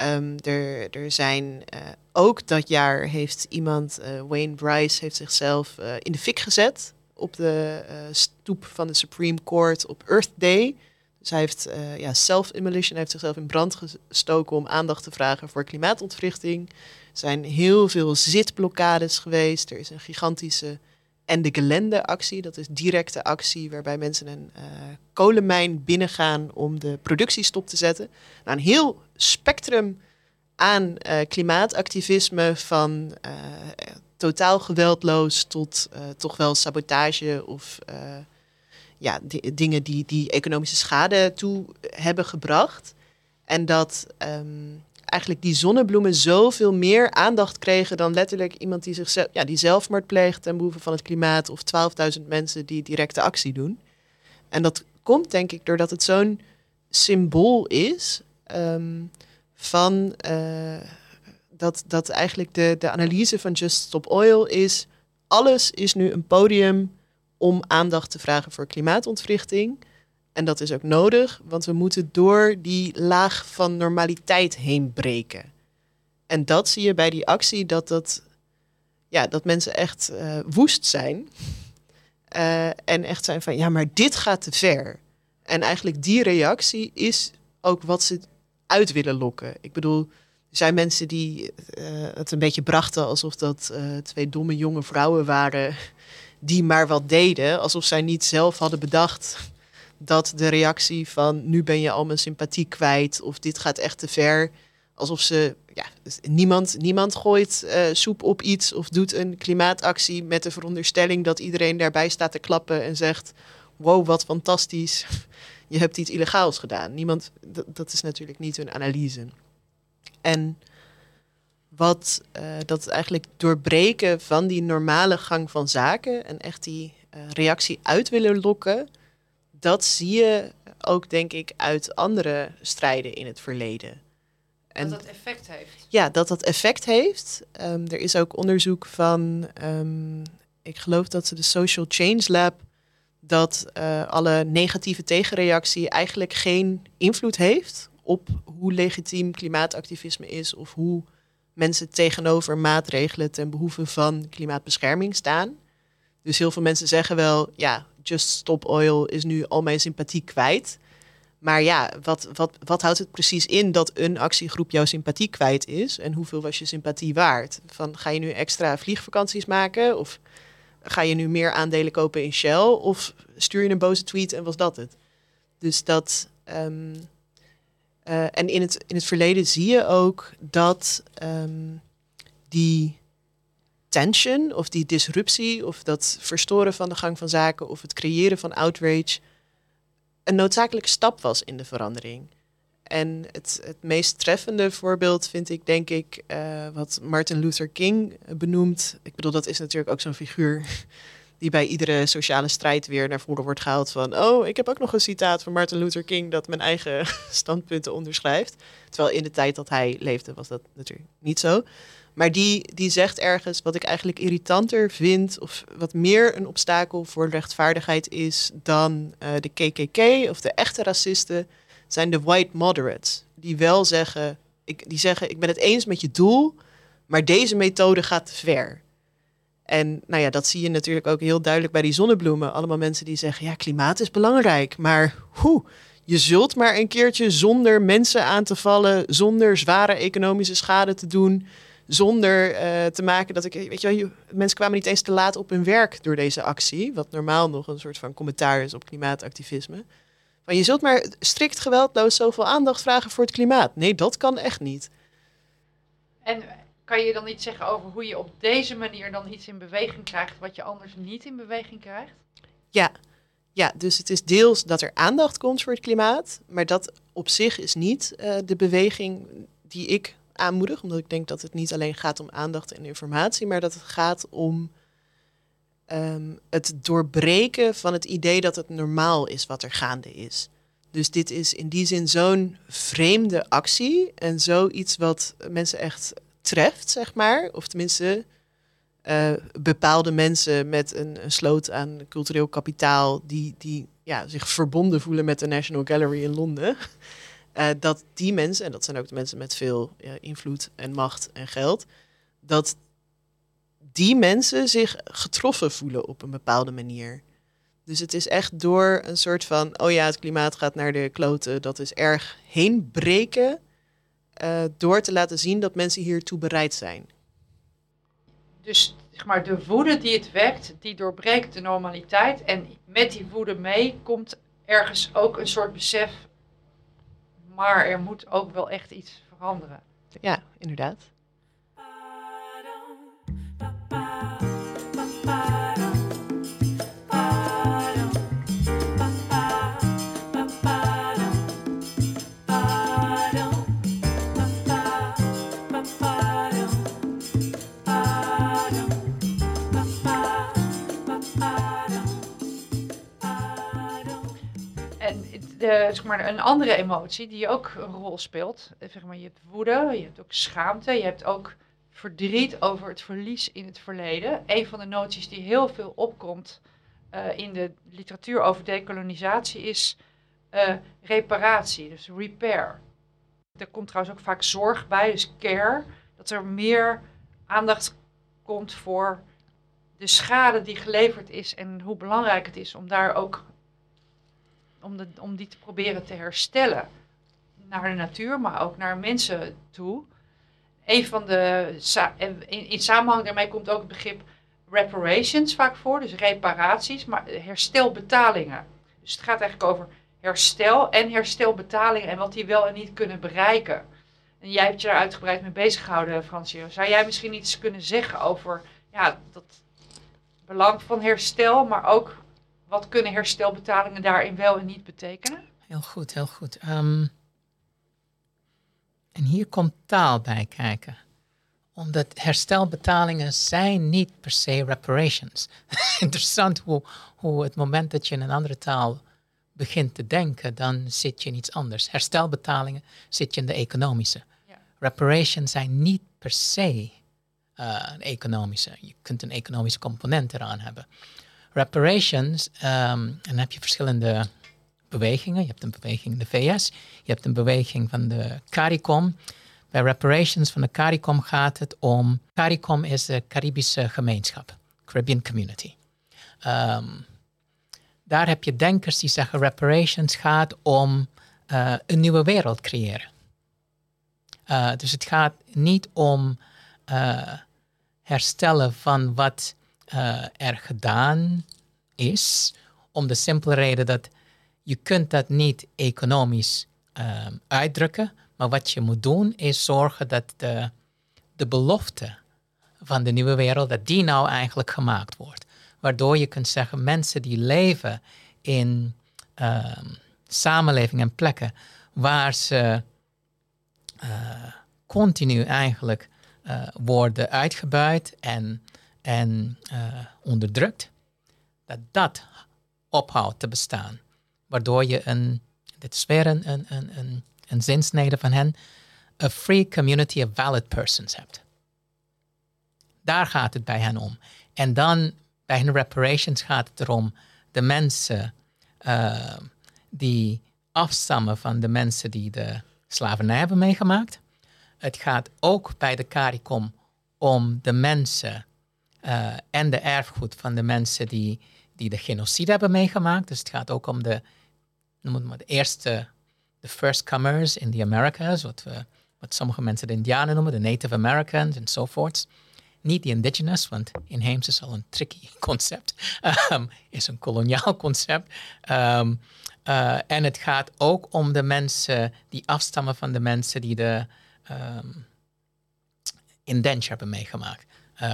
Um, er, er zijn ook dat jaar heeft iemand, Wayne Bryce, heeft zichzelf in de fik gezet op de stoep van de Supreme Court op Earth Day. Dus hij heeft ja, self-immolation, hij heeft zichzelf in brand gestoken om aandacht te vragen voor klimaatontwrichting. Er zijn heel veel zitblokkades geweest. Er is een gigantische En de Gelände-actie, dat is directe actie waarbij mensen een uh, kolenmijn binnengaan om de productie stop te zetten. Nou, een heel spectrum aan uh, klimaatactivisme van uh, totaal geweldloos tot toch wel sabotage of ja, die, dingen die, die economische schade toe hebben gebracht. En dat um, eigenlijk die zonnebloemen zoveel meer aandacht kregen dan letterlijk iemand die, zichzelf, ja, die zelfmoord pleegt ten behoeve van het klimaat of 12.000 mensen die directe actie doen. En dat komt denk ik doordat het zo'n symbool is um, van uh, dat, dat eigenlijk de, de analyse van Just Stop Oil is, alles is nu een podium om aandacht te vragen voor klimaatontwrichting. En dat is ook nodig, want we moeten door die laag van normaliteit heen breken. En dat zie je bij die actie, dat, dat, ja, dat mensen echt uh, woest zijn. Uh, en echt zijn van, ja, maar dit gaat te ver. En eigenlijk die reactie is ook wat ze uit willen lokken. Ik bedoel, zijn mensen die uh, het een beetje brachten alsof dat twee domme jonge vrouwen waren die maar wat deden, alsof zij niet zelf hadden bedacht dat de reactie van nu ben je al mijn sympathie kwijt of dit gaat echt te ver, alsof ze ja, niemand, niemand gooit uh, soep op iets of doet een klimaatactie met de veronderstelling dat iedereen daarbij staat te klappen en zegt wow wat fantastisch, je hebt iets illegaals gedaan. Niemand, dat is natuurlijk niet hun analyse. En wat uh, dat eigenlijk doorbreken van die normale gang van zaken en echt die uh, reactie uit willen lokken, dat zie je ook denk ik uit andere strijden in het verleden. En, dat dat effect heeft. Ja, dat dat effect heeft. Um, er is ook onderzoek van, um, ik geloof dat ze de Social Change Lab, dat uh, alle negatieve tegenreactie eigenlijk geen invloed heeft op hoe legitiem klimaatactivisme is of hoe mensen tegenover maatregelen ten behoeve van klimaatbescherming staan. Dus heel veel mensen zeggen wel, ja, Just Stop Oil is nu al mijn sympathie kwijt. Maar ja, wat, wat, wat houdt het precies in dat een actiegroep jouw sympathie kwijt is? En hoeveel was je sympathie waard? Van, ga je nu extra vliegvakanties maken? Of ga je nu meer aandelen kopen in Shell? Of stuur je een boze tweet en was dat het? Dus dat, um, uh, en in het, in het verleden zie je ook dat um, die tension of die disruptie of dat verstoren van de gang van zaken of het creëren van outrage een noodzakelijke stap was in de verandering. En het, het meest treffende voorbeeld vind ik, denk ik, uh, wat Martin Luther King benoemt. Ik bedoel, dat is natuurlijk ook zo'n figuur die bij iedere sociale strijd weer naar voren wordt gehaald van... oh, ik heb ook nog een citaat van Martin Luther King dat mijn eigen standpunten onderschrijft. Terwijl in de tijd dat hij leefde was dat natuurlijk niet zo. Maar die, die zegt ergens wat ik eigenlijk irritanter vind... of wat meer een obstakel voor rechtvaardigheid is dan uh, de KKK of de echte racisten... zijn de white moderates. Die wel zeggen, ik, die zeggen, ik ben het eens met je doel... maar deze methode gaat te ver. En nou ja, dat zie je natuurlijk ook heel duidelijk bij die zonnebloemen. Allemaal mensen die zeggen, ja, klimaat is belangrijk, maar hoe? Je zult maar een keertje zonder mensen aan te vallen, zonder zware economische schade te doen, zonder uh, te maken dat ik, weet je wel, mensen kwamen niet eens te laat op hun werk door deze actie, wat normaal nog een soort van commentaar is op klimaatactivisme. Van je zult maar strikt geweldloos zoveel aandacht vragen voor het klimaat. Nee, dat kan echt niet. En kan je dan iets zeggen over hoe je op deze manier dan iets in beweging krijgt wat je anders niet in beweging krijgt? Ja, ja dus het is deels dat er aandacht komt voor het klimaat, maar dat op zich is niet uh, de beweging die ik aanmoedig, omdat ik denk dat het niet alleen gaat om aandacht en informatie, maar dat het gaat om um, het doorbreken van het idee dat het normaal is wat er gaande is. Dus dit is in die zin zo'n vreemde actie en zoiets wat mensen echt treft, zeg maar. Of tenminste, uh, bepaalde mensen met een, sloot aan cultureel kapitaal die, die ja, zich verbonden voelen met de National Gallery in Londen. Uh, dat die mensen, en dat zijn ook de mensen met veel invloed en macht en geld, dat die mensen zich getroffen voelen op een bepaalde manier. Dus het is echt door een soort van, oh ja, het klimaat gaat naar de kloten, dat is erg heen breken uh, door te laten zien dat mensen hiertoe bereid zijn. dus zeg maar, de woede die het wekt, die doorbreekt de normaliteit. En met die woede mee komt ergens ook een soort besef. Maar er moet ook wel echt iets veranderen. Ja, inderdaad. Zeg maar, een andere emotie die ook een rol speelt. eh, Zeg maar, je hebt woede, je hebt ook schaamte, je hebt ook verdriet over het verlies in het verleden. Een van de noties die heel veel opkomt eh, in de literatuur over dekolonisatie is eh, reparatie, dus repair. Er komt trouwens ook vaak zorg bij, dus care. Dat er meer aandacht komt voor de schade die geleverd is en hoe belangrijk het is om daar ook om, de, om die te proberen te herstellen. Naar de natuur, maar ook naar mensen toe. Een van de, in, in samenhang daarmee komt ook het begrip reparations vaak voor, dus reparaties, maar herstelbetalingen. Dus het gaat eigenlijk over herstel en herstelbetalingen en wat die wel en niet kunnen bereiken. En jij hebt je daar uitgebreid mee bezig gehouden, Fransio. Zou jij misschien iets kunnen zeggen over ja, dat belang van herstel, maar ook wat kunnen herstelbetalingen daarin wel en niet betekenen? Heel goed, heel goed. Ehm, en hier komt taal bij kijken. Omdat herstelbetalingen zijn niet per se reparations. Interessant hoe, hoe het moment dat je in een andere taal begint te denken, dan zit je in iets anders. Herstelbetalingen zit je in de economische. Ja. Reparations zijn niet per se eh, een economische. Je kunt een economische component eraan hebben. Reparations, ehm, en dan heb je verschillende bewegingen. Je hebt een beweging in de VS, je hebt een beweging van de CARICOM. Bij reparations van de CARICOM gaat het om... CARICOM is de Caribische gemeenschap, Caribbean Community. Ehm, daar heb je denkers die zeggen reparations gaat om eh, een nieuwe wereld creëren. Eh, dus het gaat niet om eh, herstellen van wat eh, er gedaan is, om de simpele reden dat je kunt dat niet economisch ehm, uitdrukken, maar wat je moet doen is zorgen dat de, de belofte van de nieuwe wereld, dat die nou eigenlijk gemaakt wordt. Waardoor je kunt zeggen, mensen die leven in ehm, samenlevingen en plekken waar ze eh, continu eigenlijk eh, worden uitgebuit en, en eh, onderdrukt, dat dat ophoudt te bestaan. Waardoor je een, dit is weer een, een, een, een, een zinsnede van hen, a free community of valid persons hebt. Daar gaat het bij hen om. En dan bij hun reparations gaat het erom de mensen eh, die afstammen van de mensen die de slavernij hebben meegemaakt. Het gaat ook bij de CARICOM om de mensen eh, en de erfgoed van de mensen die, die de genocide hebben meegemaakt. Dus het gaat ook om de, noem maar, de eerste, de first comers in the Americas, wat, we, wat sommige mensen de Indianen noemen, de Native Americans enzovoorts. Niet de indigenous, want inheems is al een tricky concept, um, is een koloniaal concept. Um, uh, en het gaat ook om de mensen die afstammen van de mensen die de um, indenture hebben meegemaakt. Uh,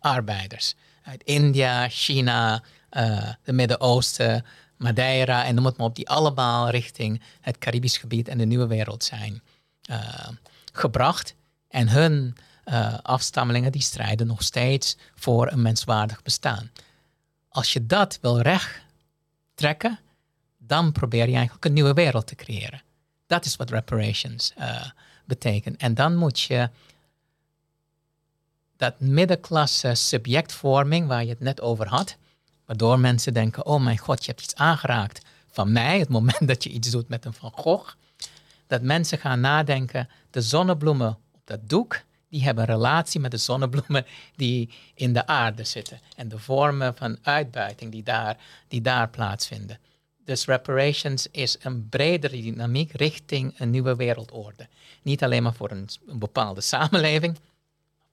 contractarbeiders uit India, China, uh, de Midden-Oosten, Madeira en noem het maar op, die allemaal richting het Caribisch gebied en de nieuwe wereld zijn uh, gebracht. En hun uh, afstammelingen die strijden nog steeds voor een menswaardig bestaan. Als je dat wil recht trekken, dan probeer je eigenlijk een nieuwe wereld te creëren. Dat is wat reparations betekent. En dan moet je dat middenklasse subjectvorming waar je het net over had, waardoor mensen denken, oh mijn god, je hebt iets aangeraakt van mij, het moment dat je iets doet met een Van Gogh, dat mensen gaan nadenken, de zonnebloemen op dat doek, die hebben een relatie met de zonnebloemen die in de aarde zitten en de vormen van uitbuiting die daar, die daar plaatsvinden. Dus reparations is een bredere dynamiek richting een nieuwe wereldorde. Niet alleen maar voor een, een bepaalde samenleving,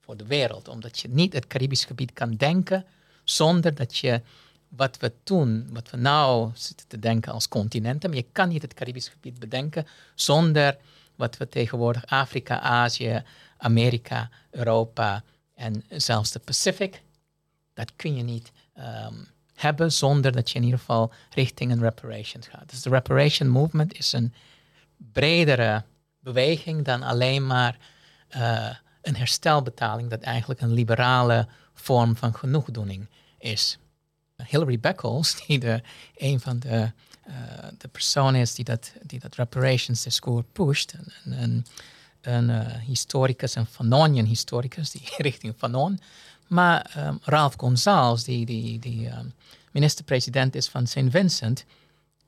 voor de wereld. Omdat je niet het Caribisch gebied kan denken zonder dat je wat we toen, wat we nou zitten te denken als continenten, je kan niet het Caribisch gebied bedenken zonder wat we tegenwoordig Afrika, Azië, Amerika, Europa en zelfs de Pacific, dat kun je niet ehm, hebben zonder dat je in ieder geval richting een reparations gaat. Dus de reparation movement is een bredere beweging dan alleen maar uh, een herstelbetaling dat eigenlijk een liberale vorm van genoegdoening is. Hilary Beckles, die de, een van de, uh, de personen is die dat, die dat reparations discours pusht, een, een, uh, historicus, een Fanonian historicus, die richting Fanon. Maar um, Ralph Gonzalez, die, die, die um, minister-president is van St. Vincent,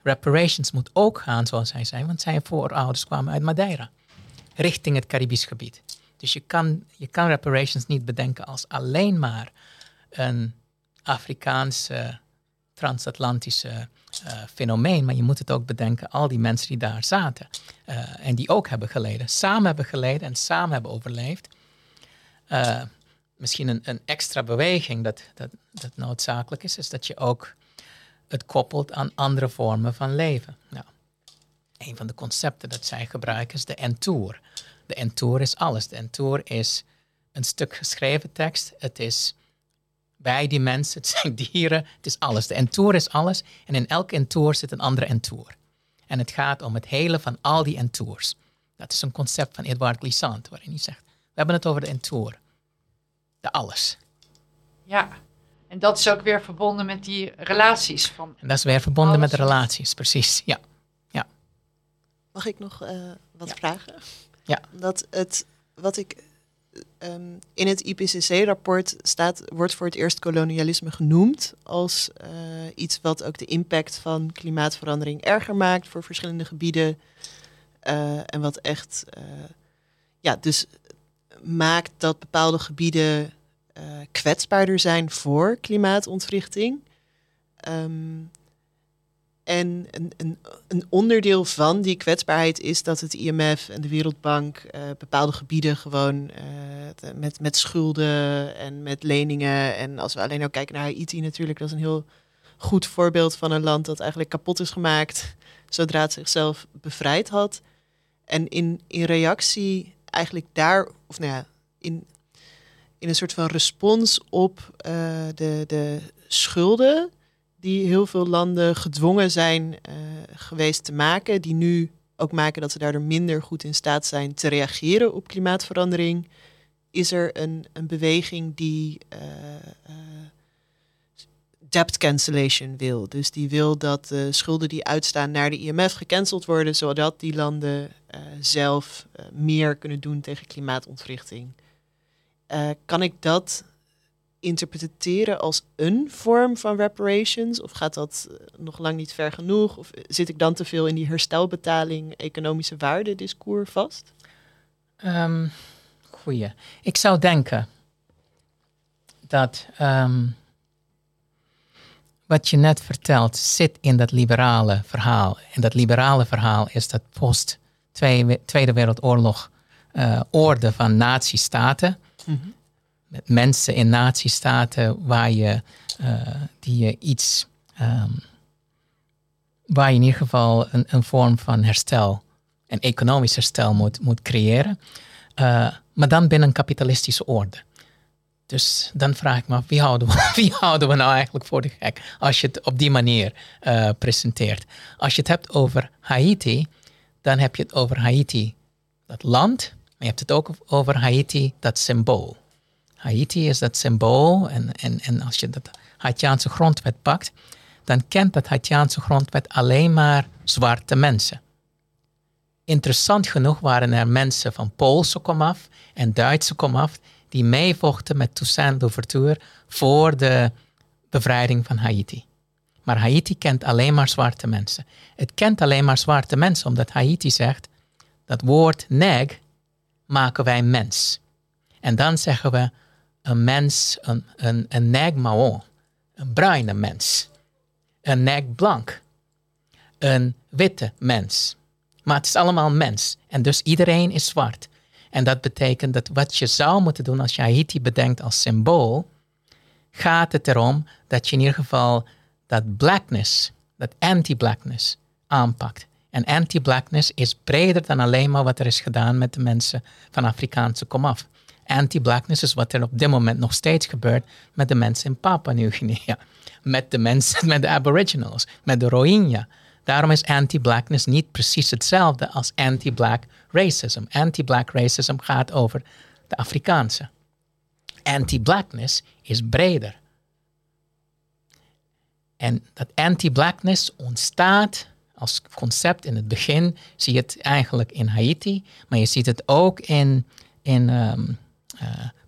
reparations moet ook gaan, zoals hij zei, want zijn voorouders kwamen uit Madeira, richting het Caribisch gebied. Dus je kan, je kan reparations niet bedenken als alleen maar een Afrikaanse, transatlantische uh, fenomeen, maar je moet het ook bedenken, al die mensen die daar zaten uh, en die ook hebben geleden, samen hebben geleden en samen hebben overleefd. Uh, misschien een, een, extra beweging dat, dat, dat noodzakelijk is, is dat je ook het koppelt aan andere vormen van leven. Nou, een van de concepten dat zij gebruiken is de entour. De entour is alles. De entour is een stuk geschreven tekst. Het is bij die mensen, het zijn dieren, het is alles. De entour is alles en in elke entour zit een andere entour. En het gaat om het hele van al die entours. Dat is een concept van Edouard Glissant, waarin hij zegt, we hebben het over de entour. De alles. Ja, en dat is ook weer verbonden met die relaties. Van en dat is weer verbonden met de relaties, precies, ja. ja. Mag ik nog uh, wat ja. vragen? Ja. Dat het, wat ik um, in het IPCC-rapport staat, wordt voor het eerst kolonialisme genoemd als uh, iets wat ook de impact van klimaatverandering erger maakt voor verschillende gebieden. Uh, en wat echt, uh, ja, dus maakt dat bepaalde gebieden kwetsbaarder zijn voor klimaatontwrichting. Um, en een, een, een, onderdeel van die kwetsbaarheid is dat het IMF en de Wereldbank uh, bepaalde gebieden gewoon uh, met, met schulden en met leningen. En als we alleen ook kijken naar Haiti natuurlijk, dat is een heel goed voorbeeld van een land dat eigenlijk kapot is gemaakt zodra het zichzelf bevrijd had. En in, in reactie eigenlijk daar, of nou ja, in, in een soort van respons op uh, de, de schulden die heel veel landen gedwongen zijn uh, geweest te maken, die nu ook maken dat ze daardoor minder goed in staat zijn te reageren op klimaatverandering, is er een, een beweging die uh, uh, debt cancellation wil. Dus die wil dat de schulden die uitstaan naar de IMF gecanceld worden, zodat die landen zelf meer kunnen doen tegen klimaatontwrichting. kan ik dat interpreteren als een vorm van reparations? Of gaat dat eh, nog lang niet ver genoeg? Of zit ik dan te veel in die herstelbetaling, economische waarde discours vast? Um, goeie. Ik zou denken dat um, wat je net vertelt zit in dat liberale verhaal. En dat liberale verhaal is dat post Tweede Wereldoorlog uh, orde van nazistaten. Mm -hmm mensen in nazistaten waar je, uh, die je iets, um, waar je in ieder geval een, een vorm van herstel, een economisch herstel moet, moet creëren. Uh, maar dan binnen een kapitalistische orde. Dus dan vraag ik me af, wie houden we, wie houden we nou eigenlijk voor de gek als je het op die manier uh, presenteert? Als je het hebt over Haiti, dan heb je het over Haiti, dat land, maar je hebt het ook over Haiti, dat symbool. Haiti is dat symbool. En, en, en als je dat Haitiaanse grondwet pakt, dan kent dat Haitiaanse grondwet alleen maar zwarte mensen. Interessant genoeg waren er mensen van Poolse komaf en Duitse komaf die meevochten met Toussaint Louverture voor de bevrijding van Haiti. Maar Haiti kent alleen maar zwarte mensen. Het kent alleen maar zwarte mensen omdat Haiti zegt dat woord neg maken wij mens. En dan zeggen we een mens, een, een, een een bruine mens, een neg blank, een witte mens. Maar het is allemaal mens en dus iedereen is zwart. En dat betekent dat wat je zou moeten doen als je Haiti bedenkt als symbool, gaat het erom dat je in ieder geval dat blackness, dat anti-blackness aanpakt. En anti-blackness is breder dan alleen maar wat er is gedaan met de mensen van Afrikaanse komaf. Anti-blackness is wat er op dit moment nog steeds gebeurt met de mensen in Papua Nieuw-Guinea. Met de mensen, met de aboriginals, met de Rohingya. Daarom is anti-blackness niet precies hetzelfde als anti-black racism. Anti-black racism gaat over de Afrikaanse. Anti-blackness is breder. En dat anti-blackness ontstaat als concept in het begin. Zie je het eigenlijk in Haiti, maar je ziet het ook in, in uh,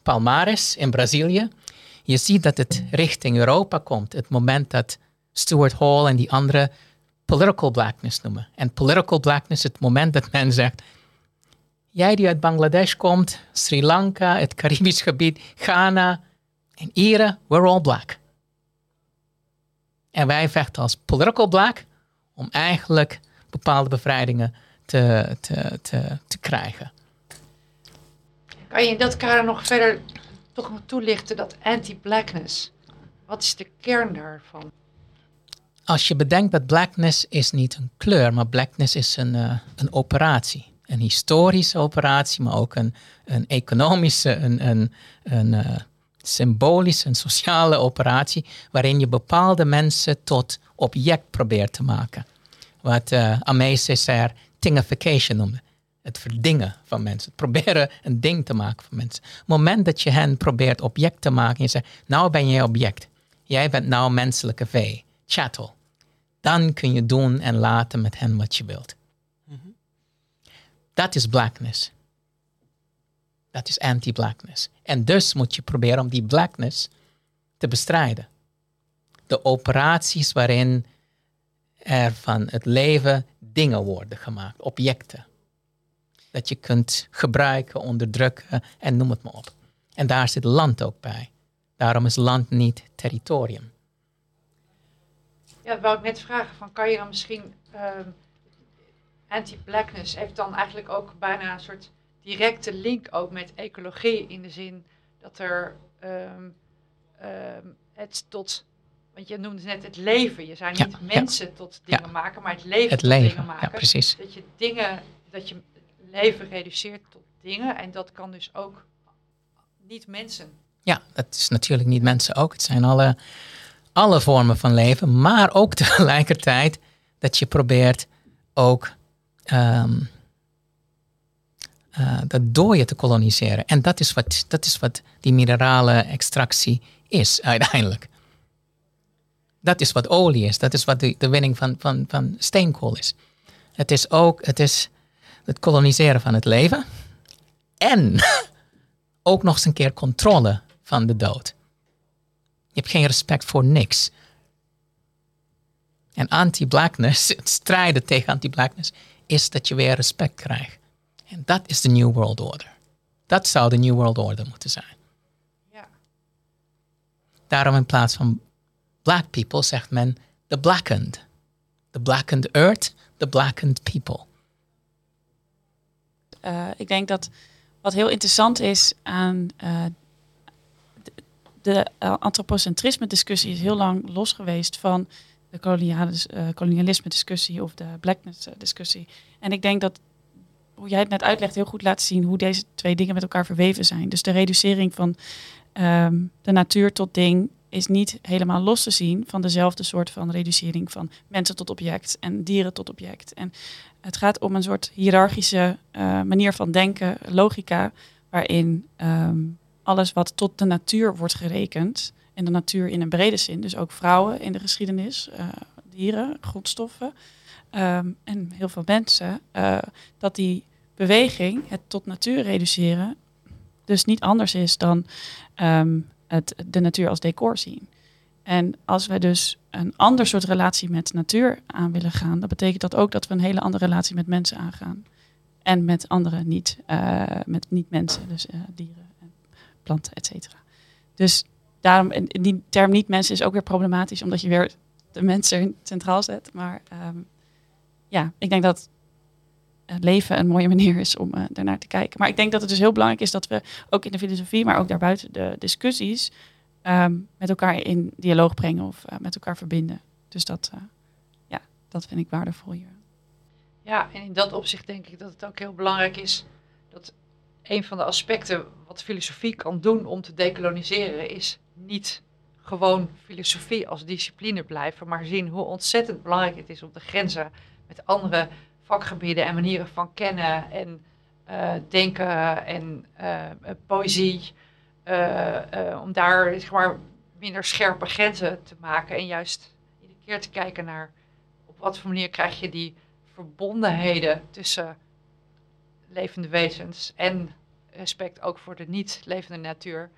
Palmares in Brazilië. Je ziet dat het richting Europa komt. Het moment dat Stuart Hall en die andere political blackness noemen. En political blackness, het moment dat men zegt, jij die uit Bangladesh komt, Sri Lanka, het Caribisch gebied, Ghana en Ieren, we're all black. En wij vechten als political black om eigenlijk bepaalde bevrijdingen te, te, te, te krijgen. Kan je in dat kader nog verder toch toelichten dat anti-blackness? Wat is de kern daarvan? Als je bedenkt dat blackness is niet een kleur, maar blackness is een, uh, een operatie. Een historische operatie, maar ook een, een economische, een, een, een uh, symbolische, een sociale operatie, waarin je bepaalde mensen tot object probeert te maken. Wat uh, Amé Césaire thingification noemde. Het verdingen van mensen. Het proberen een ding te maken van mensen. het moment dat je hen probeert object te maken en je zegt, nou ben jij object. Jij bent nou menselijke vee, chattel. Dan kun je doen en laten met hen wat je wilt. Dat is blackness. Dat is anti-blackness. En dus moet je proberen om die blackness te bestrijden. De operaties waarin er van het leven dingen worden gemaakt, objecten. Dat je kunt gebruiken, onderdrukken en noem het maar op. En daar zit land ook bij. Daarom is land niet territorium. Ja, dat wou ik net vragen. Van, kan je dan misschien ehm, anti-blackness heeft dan eigenlijk ook bijna een soort directe link ook met ecologie in de zin dat er um, um, het tot, want je noemde net het leven. Je zei niet mensen tot dingen maken, maar het leven het tot leven. dingen maken. Ja, precies. Dat je dingen, dat je leven reduceert tot dingen en dat kan dus ook niet mensen. Ja, dat is natuurlijk niet mensen ook. Het zijn alle, alle vormen van leven, maar ook tegelijkertijd dat je probeert ook um, uh, dat dooien te koloniseren. En dat is, wat, dat is wat die minerale extractie is uiteindelijk. Dat is wat olie is. Dat is wat de, de winning van, van, van steenkool is. Het is ook het, is het koloniseren van het leven. En ook nog eens een keer controle van de dood. Je hebt geen respect voor niks. En anti-blackness, het strijden tegen anti-blackness, is dat je weer respect krijgt. En dat is de New World Order. Dat zou de New World Order moeten zijn. Ja. Daarom in plaats van black people zegt men the blackened. The blackened earth, the blackened people. Uh, ik denk dat wat heel interessant is aan uh, de, uh, antropocentrisme discussie is heel lang los geweest van de kolonialisme discussie of de blackness discussie. En ik denk dat hoe jij het net uitlegt heel goed laat zien hoe deze twee dingen met elkaar verweven zijn. Dus de reducering van um, de natuur tot ding is niet helemaal los te zien van dezelfde soort van reducering van mensen tot object en dieren tot object. En het gaat om een soort hiërarchische uh, manier van denken, logica, waarin um, alles wat tot de natuur wordt gerekend, en de natuur in een brede zin, dus ook vrouwen in de geschiedenis, uh, dieren, grondstoffen, um, en heel veel mensen, uh, dat die beweging, het tot natuur reduceren, dus niet anders is dan um, het, de natuur als decor zien. En als we dus een ander soort relatie met natuur aan willen gaan, dan betekent dat ook dat we een hele andere relatie met mensen aangaan. En met andere niet, uh, met niet-mensen, dus uh, dieren, en planten, et cetera. Dus daarom, die term niet-mensen is ook weer problematisch, omdat je weer de mensen centraal zet. Maar um, ja, ik denk dat leven een mooie manier is om uh, daarnaar te kijken. Maar ik denk dat het dus heel belangrijk is dat we ook in de filosofie, maar ook daarbuiten de discussies, ehm, met elkaar in dialoog brengen of met elkaar verbinden. Dus dat, ja, dat vind ik waardevol hier. Ja, en in dat opzicht denk ik dat het ook heel belangrijk is dat een van de aspecten wat filosofie kan doen om te dekoloniseren is niet gewoon filosofie als discipline blijven, maar zien hoe ontzettend belangrijk het is om de grenzen met andere vakgebieden en manieren van kennen en uh, denken en poëzie, om daar zeg maar, minder scherpe grenzen te maken en juist iedere keer te kijken naar op wat voor manier krijg je die verbondenheden tussen levende wezens en respect ook voor de niet levende natuur.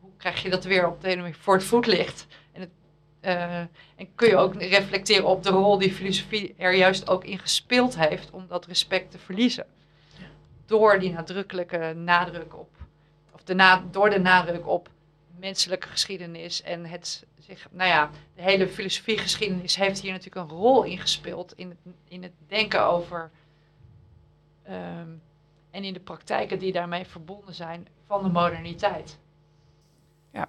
Hoe krijg je dat weer op de ene manier voor het voetlicht? En, het, uh, en kun je ook reflecteren op de rol die filosofie er juist ook in gespeeld heeft om dat respect te verliezen. Door die nadrukkelijke nadruk op, door de nadruk op menselijke geschiedenis en het zich, nou ja, de hele filosofiegeschiedenis heeft hier natuurlijk een rol in gespeeld in het, in het denken over um, en in de praktijken die daarmee verbonden zijn van de moderniteit. Ja,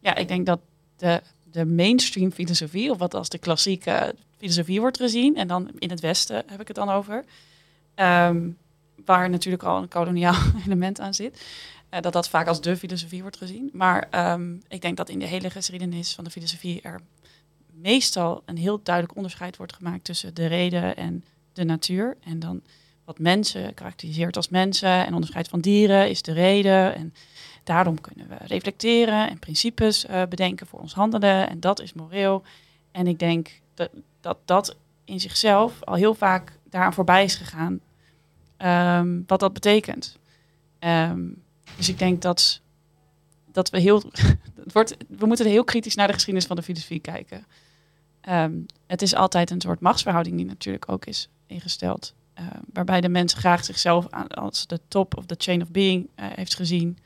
ja ik denk dat de, de mainstream filosofie, of wat als de klassieke filosofie wordt gezien, en dan in het Westen heb ik het dan over, um, waar natuurlijk al een koloniaal element aan zit, dat dat vaak als de filosofie wordt gezien. Maar um, ik denk dat in de hele geschiedenis van de filosofie er meestal een heel duidelijk onderscheid wordt gemaakt tussen de reden en de natuur. En dan wat mensen karakteriseert als mensen en onderscheid van dieren is de reden. En daarom kunnen we reflecteren en principes uh, bedenken voor ons handelen. En dat is moreel. En ik denk dat dat, dat in zichzelf al heel vaak daaraan voorbij is gegaan. Um, wat dat betekent. Um, dus ik denk dat, dat we heel. het wordt, we moeten heel kritisch naar de geschiedenis van de filosofie kijken. Um, het is altijd een soort machtsverhouding die natuurlijk ook is ingesteld. Uh, waarbij de mens graag zichzelf als de top of the chain of being uh, heeft gezien.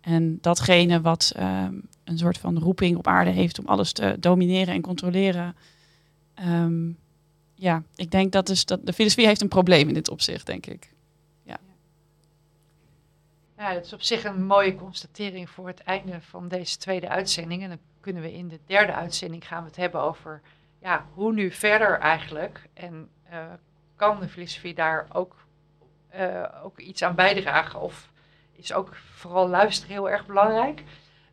En datgene wat um, een soort van roeping op aarde heeft om alles te domineren en controleren. Ja, ik denk dat, dus dat de filosofie heeft een probleem in dit opzicht, denk ik. Ja. dat is op zich een mooie constatering voor het einde van deze tweede uitzending. En dan kunnen we in de derde uitzending gaan we het hebben over ja, hoe nu verder eigenlijk. En uh, kan de filosofie daar ook, uh, ook iets aan bijdragen? Of is ook vooral luisteren heel erg belangrijk?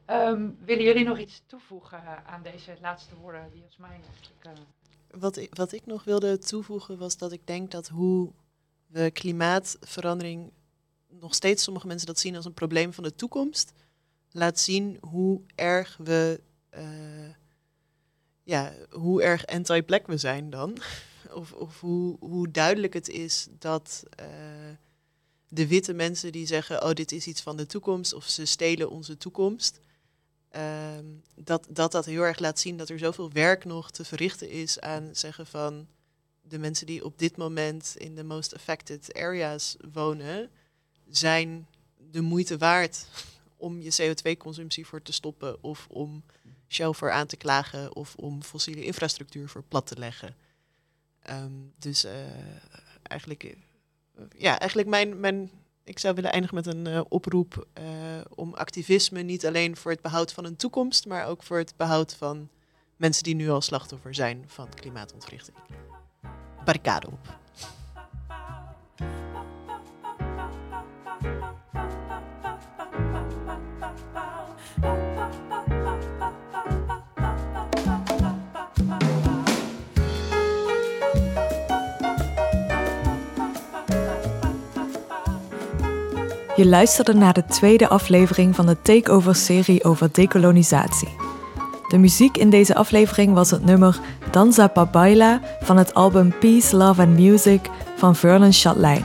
Um, willen jullie nog iets toevoegen aan deze laatste woorden die als mij. Uh... Wat, ik, wat ik nog wilde toevoegen was dat ik denk dat hoe we klimaatverandering nog steeds sommige mensen dat zien als een probleem van de toekomst, laat zien hoe erg we, uh, ja, hoe erg anti-black we zijn dan. Of, of hoe, hoe, duidelijk het is dat uh, de witte mensen die zeggen, oh dit is iets van de toekomst, of ze stelen onze toekomst, uh, dat, dat dat heel erg laat zien dat er zoveel werk nog te verrichten is aan zeggen van de mensen die op dit moment in de most affected areas wonen, zijn de moeite waard om je CO2-consumptie voor te stoppen of om Shell voor aan te klagen of om fossiele infrastructuur voor plat te leggen. Um, dus uh, eigenlijk, uh, ja, eigenlijk mijn, mijn, ik zou willen eindigen met een uh, oproep om activisme niet alleen voor het behoud van een toekomst, maar ook voor het behoud van mensen die nu al slachtoffer zijn van klimaatontwrichting. Barricade op. Je luisterde naar de tweede aflevering van de Takeover-serie over dekolonisatie. De muziek in deze aflevering was het nummer Danza Pa Baila van het album Peace, Love and Music van Vernon Chatelain.